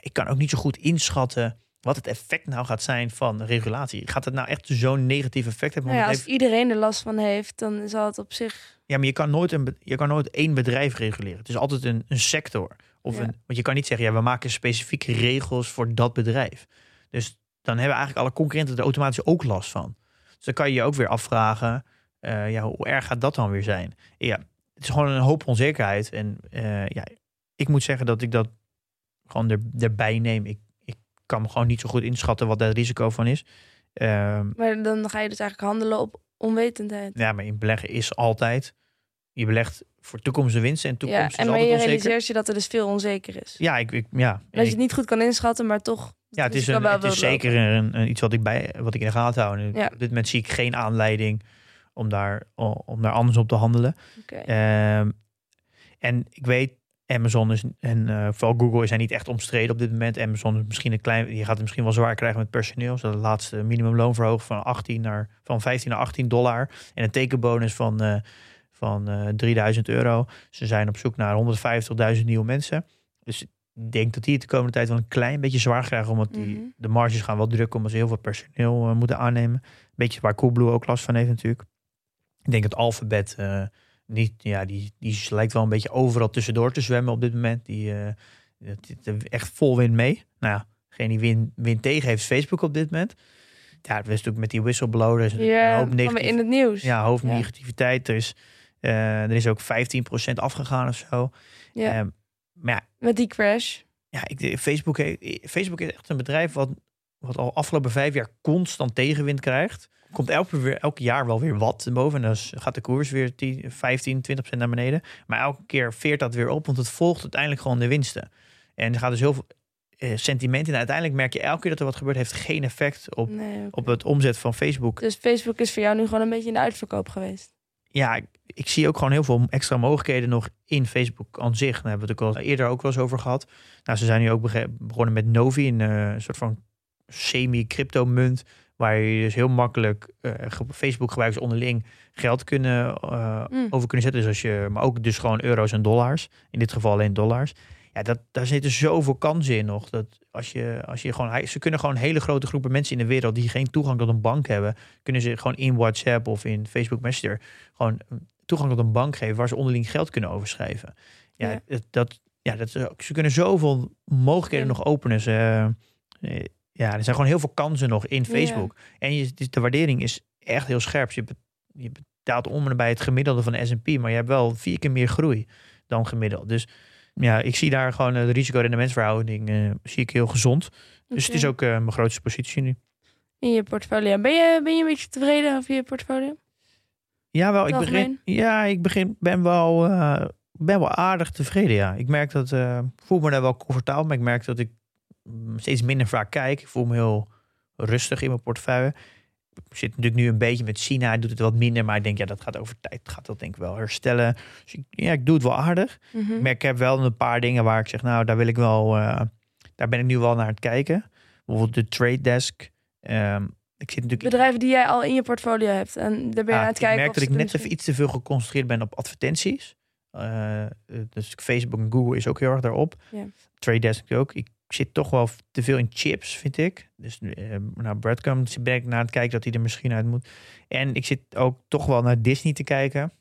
ik kan ook niet zo goed inschatten wat het effect nou gaat zijn van regulatie. Gaat het nou echt zo'n negatief effect hebben? Nou ja, als heeft- iedereen er last van heeft, dan zal het op zich... ja, maar je kan nooit, een, je kan nooit één bedrijf reguleren. Het is altijd een, een sector. Of Ja. een, want je kan niet zeggen, ja, we maken specifieke regels voor dat bedrijf. Dus dan hebben eigenlijk alle concurrenten er automatisch ook last van. Dus dan kan je je ook weer afvragen, eh, ja, hoe erg gaat dat dan weer zijn? Ja, het is gewoon een hoop onzekerheid. En eh, ja, ik moet zeggen dat ik dat gewoon er, erbij neem. Ik, ik kan me gewoon niet zo goed inschatten wat daar het risico van is. Ehm, Maar dan ga je dus eigenlijk handelen op onwetendheid. ja, maar in beleggen is altijd. Je belegt voor toekomstige winsten en Ja, toekomst en is maar je onzeker. realiseert je dat er dus veel onzeker is. Ja, ik, ik, ja. Dat je het niet goed kan inschatten, maar toch... ja, het is, een, het is zeker een, een- iets wat ik, bij, wat ik in de gaten hou. En Ja. Op dit moment zie ik geen aanleiding om daar, om daar anders op te handelen. Oké. Ehm, en ik weet, Amazon is, en eh, vooral Google zijn niet echt omstreden op dit moment. Amazon is misschien een klein, die gaat het misschien wel zwaar krijgen met personeel. Ze hadden het laatste minimumloon verhoogd van, 18 naar, van 15 naar 18 dollar. En een tekenbonus van, eh, van eh 3000 euro. Ze zijn op zoek naar 150.000 nieuwe mensen. Dus ik denk dat die het de komende tijd wel een klein beetje zwaar krijgen. Omdat die, Mhm. de marges gaan wel drukken omdat ze heel veel personeel eh, moeten aannemen. Beetje waar Coolblue ook last van heeft natuurlijk. Ik denk dat Alphabet eh, niet, ja, die, die lijkt wel een beetje overal tussendoor te zwemmen op dit moment. Die eh, echt vol wind mee. Nou ja, degene die win, wind tegen heeft is Facebook op dit moment. Ja, het was natuurlijk met die whistleblower. Er is een Ja, negatief, in het nieuws. ja, hoop Ja. negativiteit. Er is, eh, er is ook 15% afgegaan of zo. Ja, Ehm, maar ja, met die crash. ja, ik, Facebook, Facebook is echt een bedrijf wat, wat al afgelopen vijf jaar constant tegenwind krijgt. Komt elke, weer, elk jaar wel weer wat boven. En dan gaat de koers weer 10, 15, 20% naar beneden. Maar elke keer veert dat weer op, want het volgt uiteindelijk gewoon de winsten. En er gaat dus heel veel eh, sentiment in. Uiteindelijk merk je elke keer dat er wat gebeurt, heeft geen effect op, Nee, op het omzet van Facebook. Dus Facebook is voor jou nu gewoon een beetje in de uitverkoop geweest. Ja, ik, ik zie ook gewoon heel veel extra mogelijkheden nog in Facebook aan zich. Daar hebben we het ook al eerder ook wel eens over gehad. Nou, ze zijn nu ook begonnen met Novi, een eh, soort van semi-crypto munt. Waar je dus heel makkelijk eh, Facebook gebruikers onderling geld kunnen, eh, Mm. over kunnen zetten. Dus als je, maar ook dus gewoon euro's en dollars. In dit geval alleen dollars. Ja, dat, daar zitten zoveel kansen in nog. Dat als je, als je gewoon, ze kunnen gewoon hele grote groepen mensen in de wereld die geen toegang tot een bank hebben, kunnen ze gewoon in WhatsApp of in Facebook Messenger gewoon toegang tot een bank geven waar ze onderling geld kunnen overschrijven. Ja, Ja. dat, ja dat, ze kunnen zoveel mogelijkheden Ja. nog openen. Ze, eh, ja, er zijn gewoon heel veel kansen nog in Facebook. En je, is- de waardering is echt heel scherp. Je, be- je betaalt om en nabij het gemiddelde van de S&P, maar je hebt wel vier keer meer groei dan gemiddeld. Dus ja, ik zie daar gewoon eh, de risico-rendementsverhouding eh, zie ik heel gezond. Dus het is ook eh, mijn grootste positie nu. In je portfolio. Ben je, ben je een beetje tevreden over je portfolio? Ja, wel. Ik begin, ja, ik begin, ben, wel, ben wel aardig tevreden. Ja. Ik merk dat, ik voel me daar wel comfortabel, maar ik merk dat ik mm, steeds minder vaak kijk. Ik voel me heel rustig in mijn portefeuille. Zit natuurlijk nu een beetje met China, doet het wat minder, maar ik denk, ja, dat gaat over tijd, gaat dat denk ik wel herstellen. Dus ik, ja, ik doe het wel aardig. Mhm. Ik merk, ik heb wel een paar dingen waar ik zeg, nou, daar wil ik wel, eh, daar ben ik nu wel naar het kijken. Bijvoorbeeld de trade desk. Ehm, ik zit natuurlijk Bedrijven die jij al in je portfolio hebt. En daar ben je aan het kijken. Ik merk dat ik net even iets te veel geconcentreerd ben op advertenties. Eh, eh, dus Facebook en Google is ook heel erg daarop. Ja. Trade Desk ook. Ik zit toch wel te veel in chips, vind ik. Dus eh nou, Breadcrumbs ben ik naar het kijken dat hij er misschien uit moet. En ik zit ook toch wel naar Disney te kijken.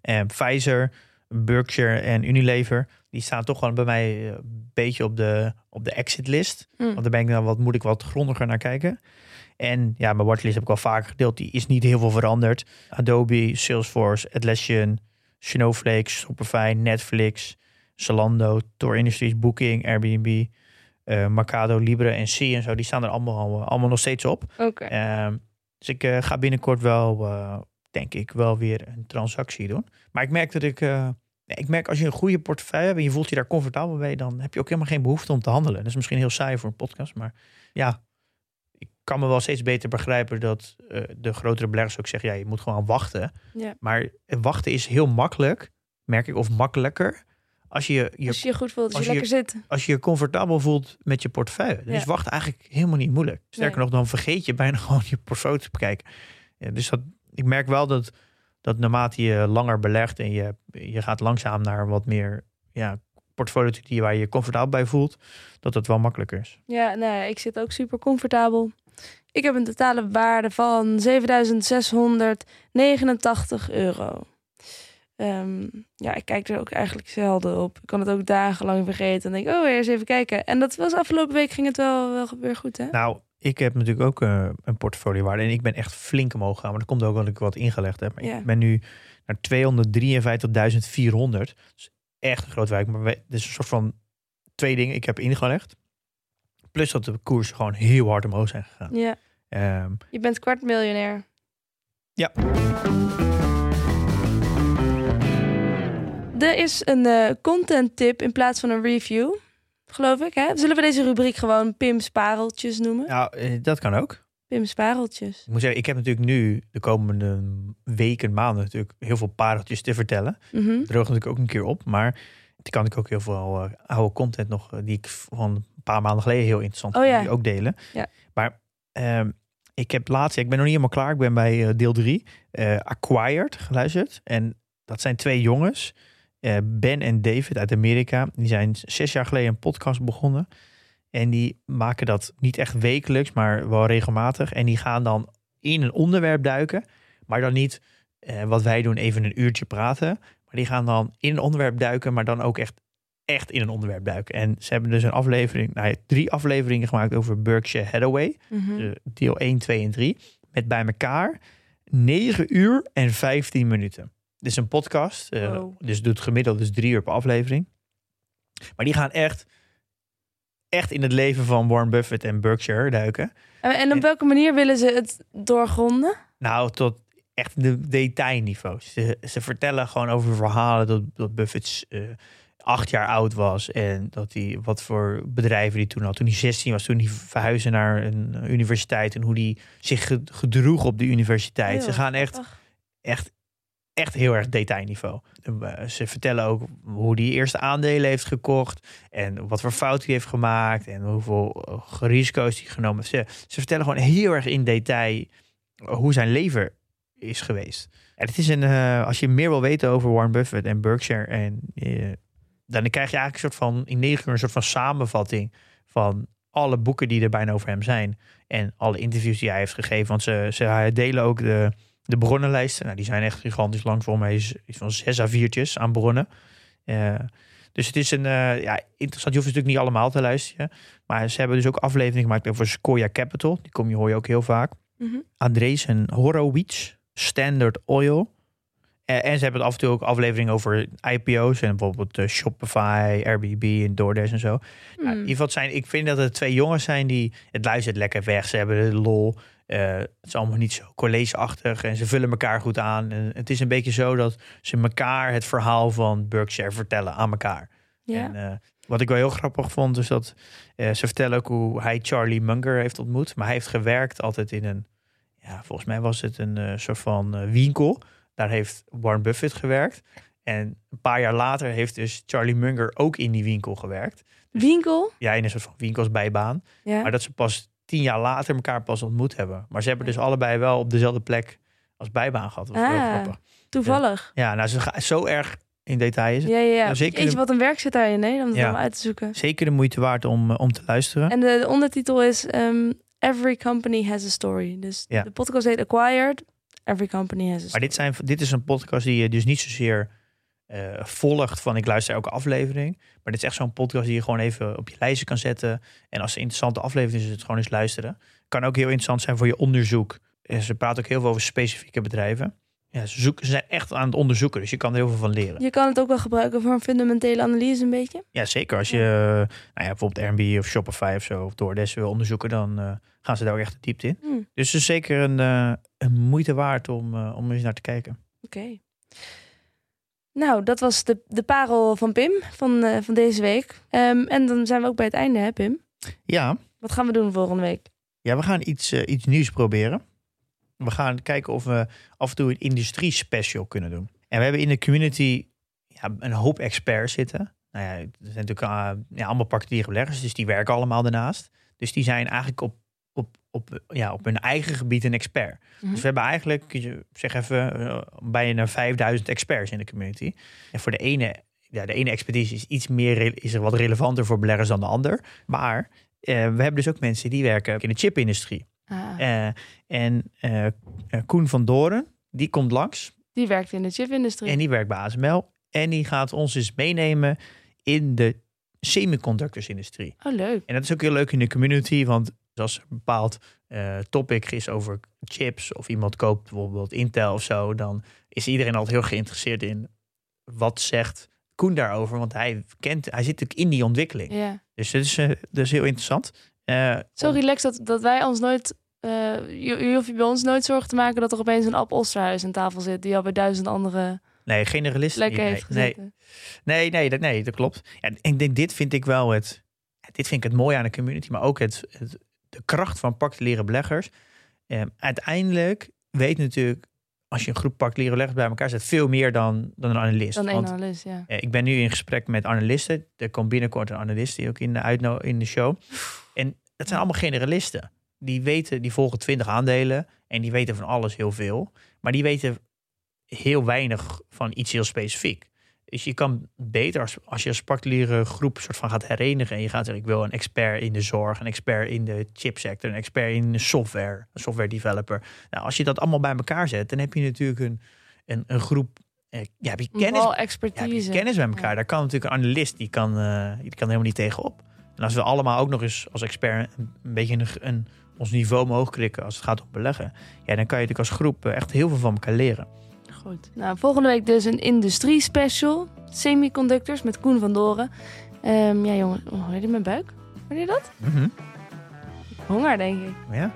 En Pfizer, Berkshire en Unilever. Die staan toch gewoon bij mij eh, een beetje op de, op de exit list. Mm. Want daar ben ik dan wat, moet ik wat grondiger naar kijken. En ja, mijn watchlist heb ik al vaker gedeeld. Die is niet heel veel veranderd. Adobe, Salesforce, Atlassian, Snowflake, Shopify, Netflix, Zalando, Tor Industries, Booking, Airbnb, eh, Mercado, Libre en C en zo. Die staan er allemaal, allemaal nog steeds op. Ehm, dus ik eh, ga binnenkort wel, eh, denk ik, wel weer een transactie doen. Maar ik merk dat ik... eh, ik merk als je een goede portefeuille hebt en je voelt je daar comfortabel mee, dan heb je ook helemaal geen behoefte om te handelen. Dat is misschien heel saai voor een podcast, maar ja, ik kan me wel steeds beter begrijpen dat eh, de grotere beleggers ook zeggen, ja, je moet gewoon wachten. Maar wachten is heel makkelijk, merk ik, of makkelijker, als je je, Als je je goed voelt, als, als je je- lekker zit. als je je comfortabel voelt met je portefeuille. Dus Ja. wachten eigenlijk helemaal niet moeilijk. Sterker Nee. nog, dan vergeet je bijna gewoon je portfolio te bekijken. Ja, dus dat, ik merk wel dat, dat naarmate je langer belegt en je, je gaat langzaam naar wat meer ja, portfolio die waar je je comfortabel bij voelt, dat het wel makkelijker is. Ja, nee, ik zit ook super comfortabel. Ik heb een totale waarde van 7689 euro. Ehm, ja, ik kijk er ook eigenlijk zelden op. Ik kan het ook dagenlang vergeten. En denk, oh, eerst even kijken. En dat was afgelopen week ging het wel, wel weer goed, hè? Nou, ik heb natuurlijk ook eh, een portfoliowaarde en ik ben echt flink omhoog gegaan. Maar dat komt ook omdat ik wat ingelegd heb. Ja. Ik ben nu naar 253.400. Dat is echt een groot wijk. Maar we- het is een soort van twee dingen. Ik heb ingelegd. Plus dat de koersen gewoon heel hard omhoog zijn gegaan. Ja, Ehm, je bent kwartmiljonair. Ja. Er is een eh, content tip in plaats van een review, geloof ik. Hè? Zullen we deze rubriek gewoon Pim's Pareltjes noemen? nou, eh, dat kan ook. Pim's Pareltjes. Ik moet zeggen, ik heb natuurlijk nu de komende weken, maanden natuurlijk heel veel pareltjes te vertellen. Mhm. droogt natuurlijk ook een keer op. Maar die kan ik ook heel veel eh, oude content nog, die ik van een paar maanden geleden heel interessant Oh vond, ja. die ook delen. Ja. Maar ehm, ik heb laatst, ik ben nog niet helemaal klaar. Ik ben bij deel 3, Acquired, geluisterd. En dat zijn twee jongens, Ben en David uit Amerika. Die zijn zes jaar geleden een podcast begonnen. En die maken dat niet echt wekelijks, maar wel regelmatig. En die gaan dan in een onderwerp duiken, maar dan niet eh, wat wij doen, even een uurtje praten. Maar die gaan dan in een onderwerp duiken, maar dan ook echt, echt in een onderwerp duiken. En ze hebben dus een aflevering, nou ja, drie afleveringen gemaakt over Berkshire Hathaway. Eh, deel 1, 2 en 3. Met bij elkaar 9 uur en 15 minuten. Dit is een podcast, eh, Wow. dus doet gemiddeld dus drie uur per aflevering. Maar die gaan echt, echt in het leven van Warren Buffett en Berkshire duiken. En, en op welke manier willen ze het doorgronden? Nou, tot echt de detailniveau. Ze, ze vertellen gewoon over verhalen dat, dat Buffett eh, acht jaar oud was. En dat hij wat voor bedrijven hij toen had. Toen hij 16 was, toen hij verhuisde naar een universiteit. En hoe hij zich ge- gedroeg op de universiteit. Ze gaan echt, echt, echt heel erg detailniveau. Eh, Ze vertellen ook hoe hij eerste aandelen heeft gekocht. En wat voor fout hij heeft gemaakt. En hoeveel eh, risico's hij genomen heeft. Ze, ze vertellen gewoon heel erg in detail hoe zijn leven is geweest. En het is een, eh, als je meer wil weten over Warren Buffett en Berkshire, en, eh, dan krijg je eigenlijk een soort van in negen uur een soort van samenvatting van alle boeken die er bijna over hem zijn. En alle interviews die hij heeft gegeven. Want ze, ze delen ook de, De bronnenlijsten, nou, die zijn echt gigantisch lang. Volgens mij is iets van zes à viertjes aan bronnen. Eh, dus het is een eh, ja, interessant. Je hoeft natuurlijk niet allemaal te luisteren. Maar ze hebben dus ook afleveringen gemaakt over Sequoia Capital. Die kom je, hoor je ook heel vaak. Mhm. Andreessen Horowitz, Standard Oil. Eh, en ze hebben af en toe ook afleveringen over IPO's. En bijvoorbeeld Shopify, Airbnb en DoorDash en zo. Nou, in Hmm. ieder geval, zijn, ik vind dat het twee jongens zijn die... Het luistert lekker weg. Ze hebben de lol. Eh, het is allemaal niet zo collegeachtig. En ze vullen elkaar goed aan. En het is een beetje zo dat ze elkaar het verhaal van Berkshire vertellen aan elkaar. Ja. En eh, wat ik wel heel grappig vond, is dat eh, ze vertellen ook hoe hij Charlie Munger heeft ontmoet. Maar hij heeft gewerkt altijd in een, ja, volgens mij was het een soort van winkel. Daar heeft Warren Buffett gewerkt. En een paar jaar later heeft dus Charlie Munger ook in die winkel gewerkt. Winkel? Ja, in een soort van winkelsbijbaan. Ja. Maar dat ze pas tien jaar later elkaar pas ontmoet hebben. Maar ze hebben dus allebei wel op dezelfde plek als bijbaan gehad. Dat was heel Ah. grappig. Toevallig. Ja, nou, ze zo erg in detail is het. Ja, ja, ja. Nou, zeker de- wat een werk zit daarin, hè? Om het Ja. allemaal uit te zoeken. Zeker de moeite waard om, eh, om te luisteren. En de, de ondertitel is ehm, Every Company Has a Story. Dus Ja. de podcast heet Acquired. Every Company Has a Maar Story. dit, zijn, dit is een podcast die je dus niet zozeer eh, volgt van ik luister elke aflevering. Maar dit is echt zo'n podcast die je gewoon even op je lijstje kan zetten. En als een interessante aflevering is, is het gewoon eens luisteren. Kan ook heel interessant zijn voor je onderzoek. En ze praten ook heel veel over specifieke bedrijven. Ja, ze, zoeken, ze zijn echt aan het onderzoeken, dus je kan er heel veel van leren. Je kan het ook wel gebruiken voor een fundamentele analyse een beetje. Ja, zeker. Als je eh, nou ja, bijvoorbeeld Airbnb of Shopify of zo, of DoorDash wil onderzoeken, dan eh, gaan ze daar ook echt de diepte in. Hmm. Dus het is zeker een, een moeite waard om, om eens naar te kijken. Oké. Nou, dat was de, de parel van Pim van, eh, van deze week. Ehm, en dan zijn we ook bij het einde, hè Pim? Ja, Wat gaan we doen volgende week? Ja, we gaan iets, eh, iets nieuws proberen. We gaan kijken of we af en toe een industrie special kunnen doen. En we hebben in de community ja, een hoop experts zitten. Nou ja, er zijn natuurlijk uh, ja, allemaal particuliere beleggers, dus die werken allemaal daarnaast. Dus die zijn eigenlijk op, op, ja, op hun eigen gebied een expert. Mhm. Dus we hebben eigenlijk, je zeg even, uh, bijna 5000 experts in de community. En voor de ene, ja, de ene expertise is iets meer, is er wat relevanter voor beleggers dan de ander. Maar uh, we hebben dus ook mensen die werken in de chipindustrie. Ah, Uh, en uh, Koen van Doren, die komt langs. die werkt in de chipindustrie. En die werkt bij ASML. En die gaat ons eens meenemen in de semiconductorsindustrie. Oh, leuk. En dat is ook heel leuk in de community, want als er een bepaald uh, topic is over chips of iemand koopt bijvoorbeeld Intel of zo, dan is iedereen altijd heel geïnteresseerd in wat zegt Koen daarover, want hij kent, hij zit natuurlijk in die ontwikkeling. Ja. Dus dat is, uh, dat is heel interessant. Uh, Zo relaxed dat, dat wij ons nooit. Je, je hoeft je bij ons nooit zorgen te maken dat er opeens een Ab Osterhuis aan tafel zit. die al bij duizend andere. Nee, generalisten. Lekker niet, heeft nee, nee, nee, dat, nee, dat klopt. Ja, en denk, dit vind ik wel het. Dit vind ik het mooie aan de community, maar ook het, het de kracht van particuliere beleggers. Eh, uiteindelijk weet natuurlijk, als je een groep particuliere beleggers bij elkaar zet, veel meer dan, dan een analist. Dan een analist, ja. eh, ik ben nu in gesprek met analisten. Er komt binnenkort een analist die ook in de, uitno in de show. En dat zijn allemaal generalisten. Die weten, die volgen twintig aandelen en die weten van alles heel veel. Maar die weten heel weinig van iets heel specifiek. Dus je kan beter als, als je als particuliere groep soort van gaat herenigen en je gaat zeggen ik wil een expert in de zorg, een expert in de chipsector, een expert in de software, een software developer. Nou, als je dat allemaal bij elkaar zet, dan heb je natuurlijk een, een, een groep. Eh, ja, heb je kennis, ja, expertise. heb je kennis bij elkaar. Ja. Daar kan natuurlijk een analist die kan, uh, die kan helemaal niet tegenop. En als we allemaal ook nog eens als expert een, een beetje een, een, ons niveau omhoog krikken als het gaat om beleggen, ja, dan kan je natuurlijk als groep eh, echt heel veel van elkaar leren. Goed. Nou, volgende week dus een industrie special. Semiconductors met Koen van Doren. Um, ja, jongen, oh, hoor je mijn buik? Hoor je dat? Mm -hmm. Honger, denk ik. Ja.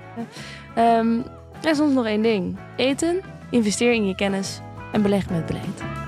Um, er is ons nog één ding. Eten, investeer in je kennis en beleg met beleid.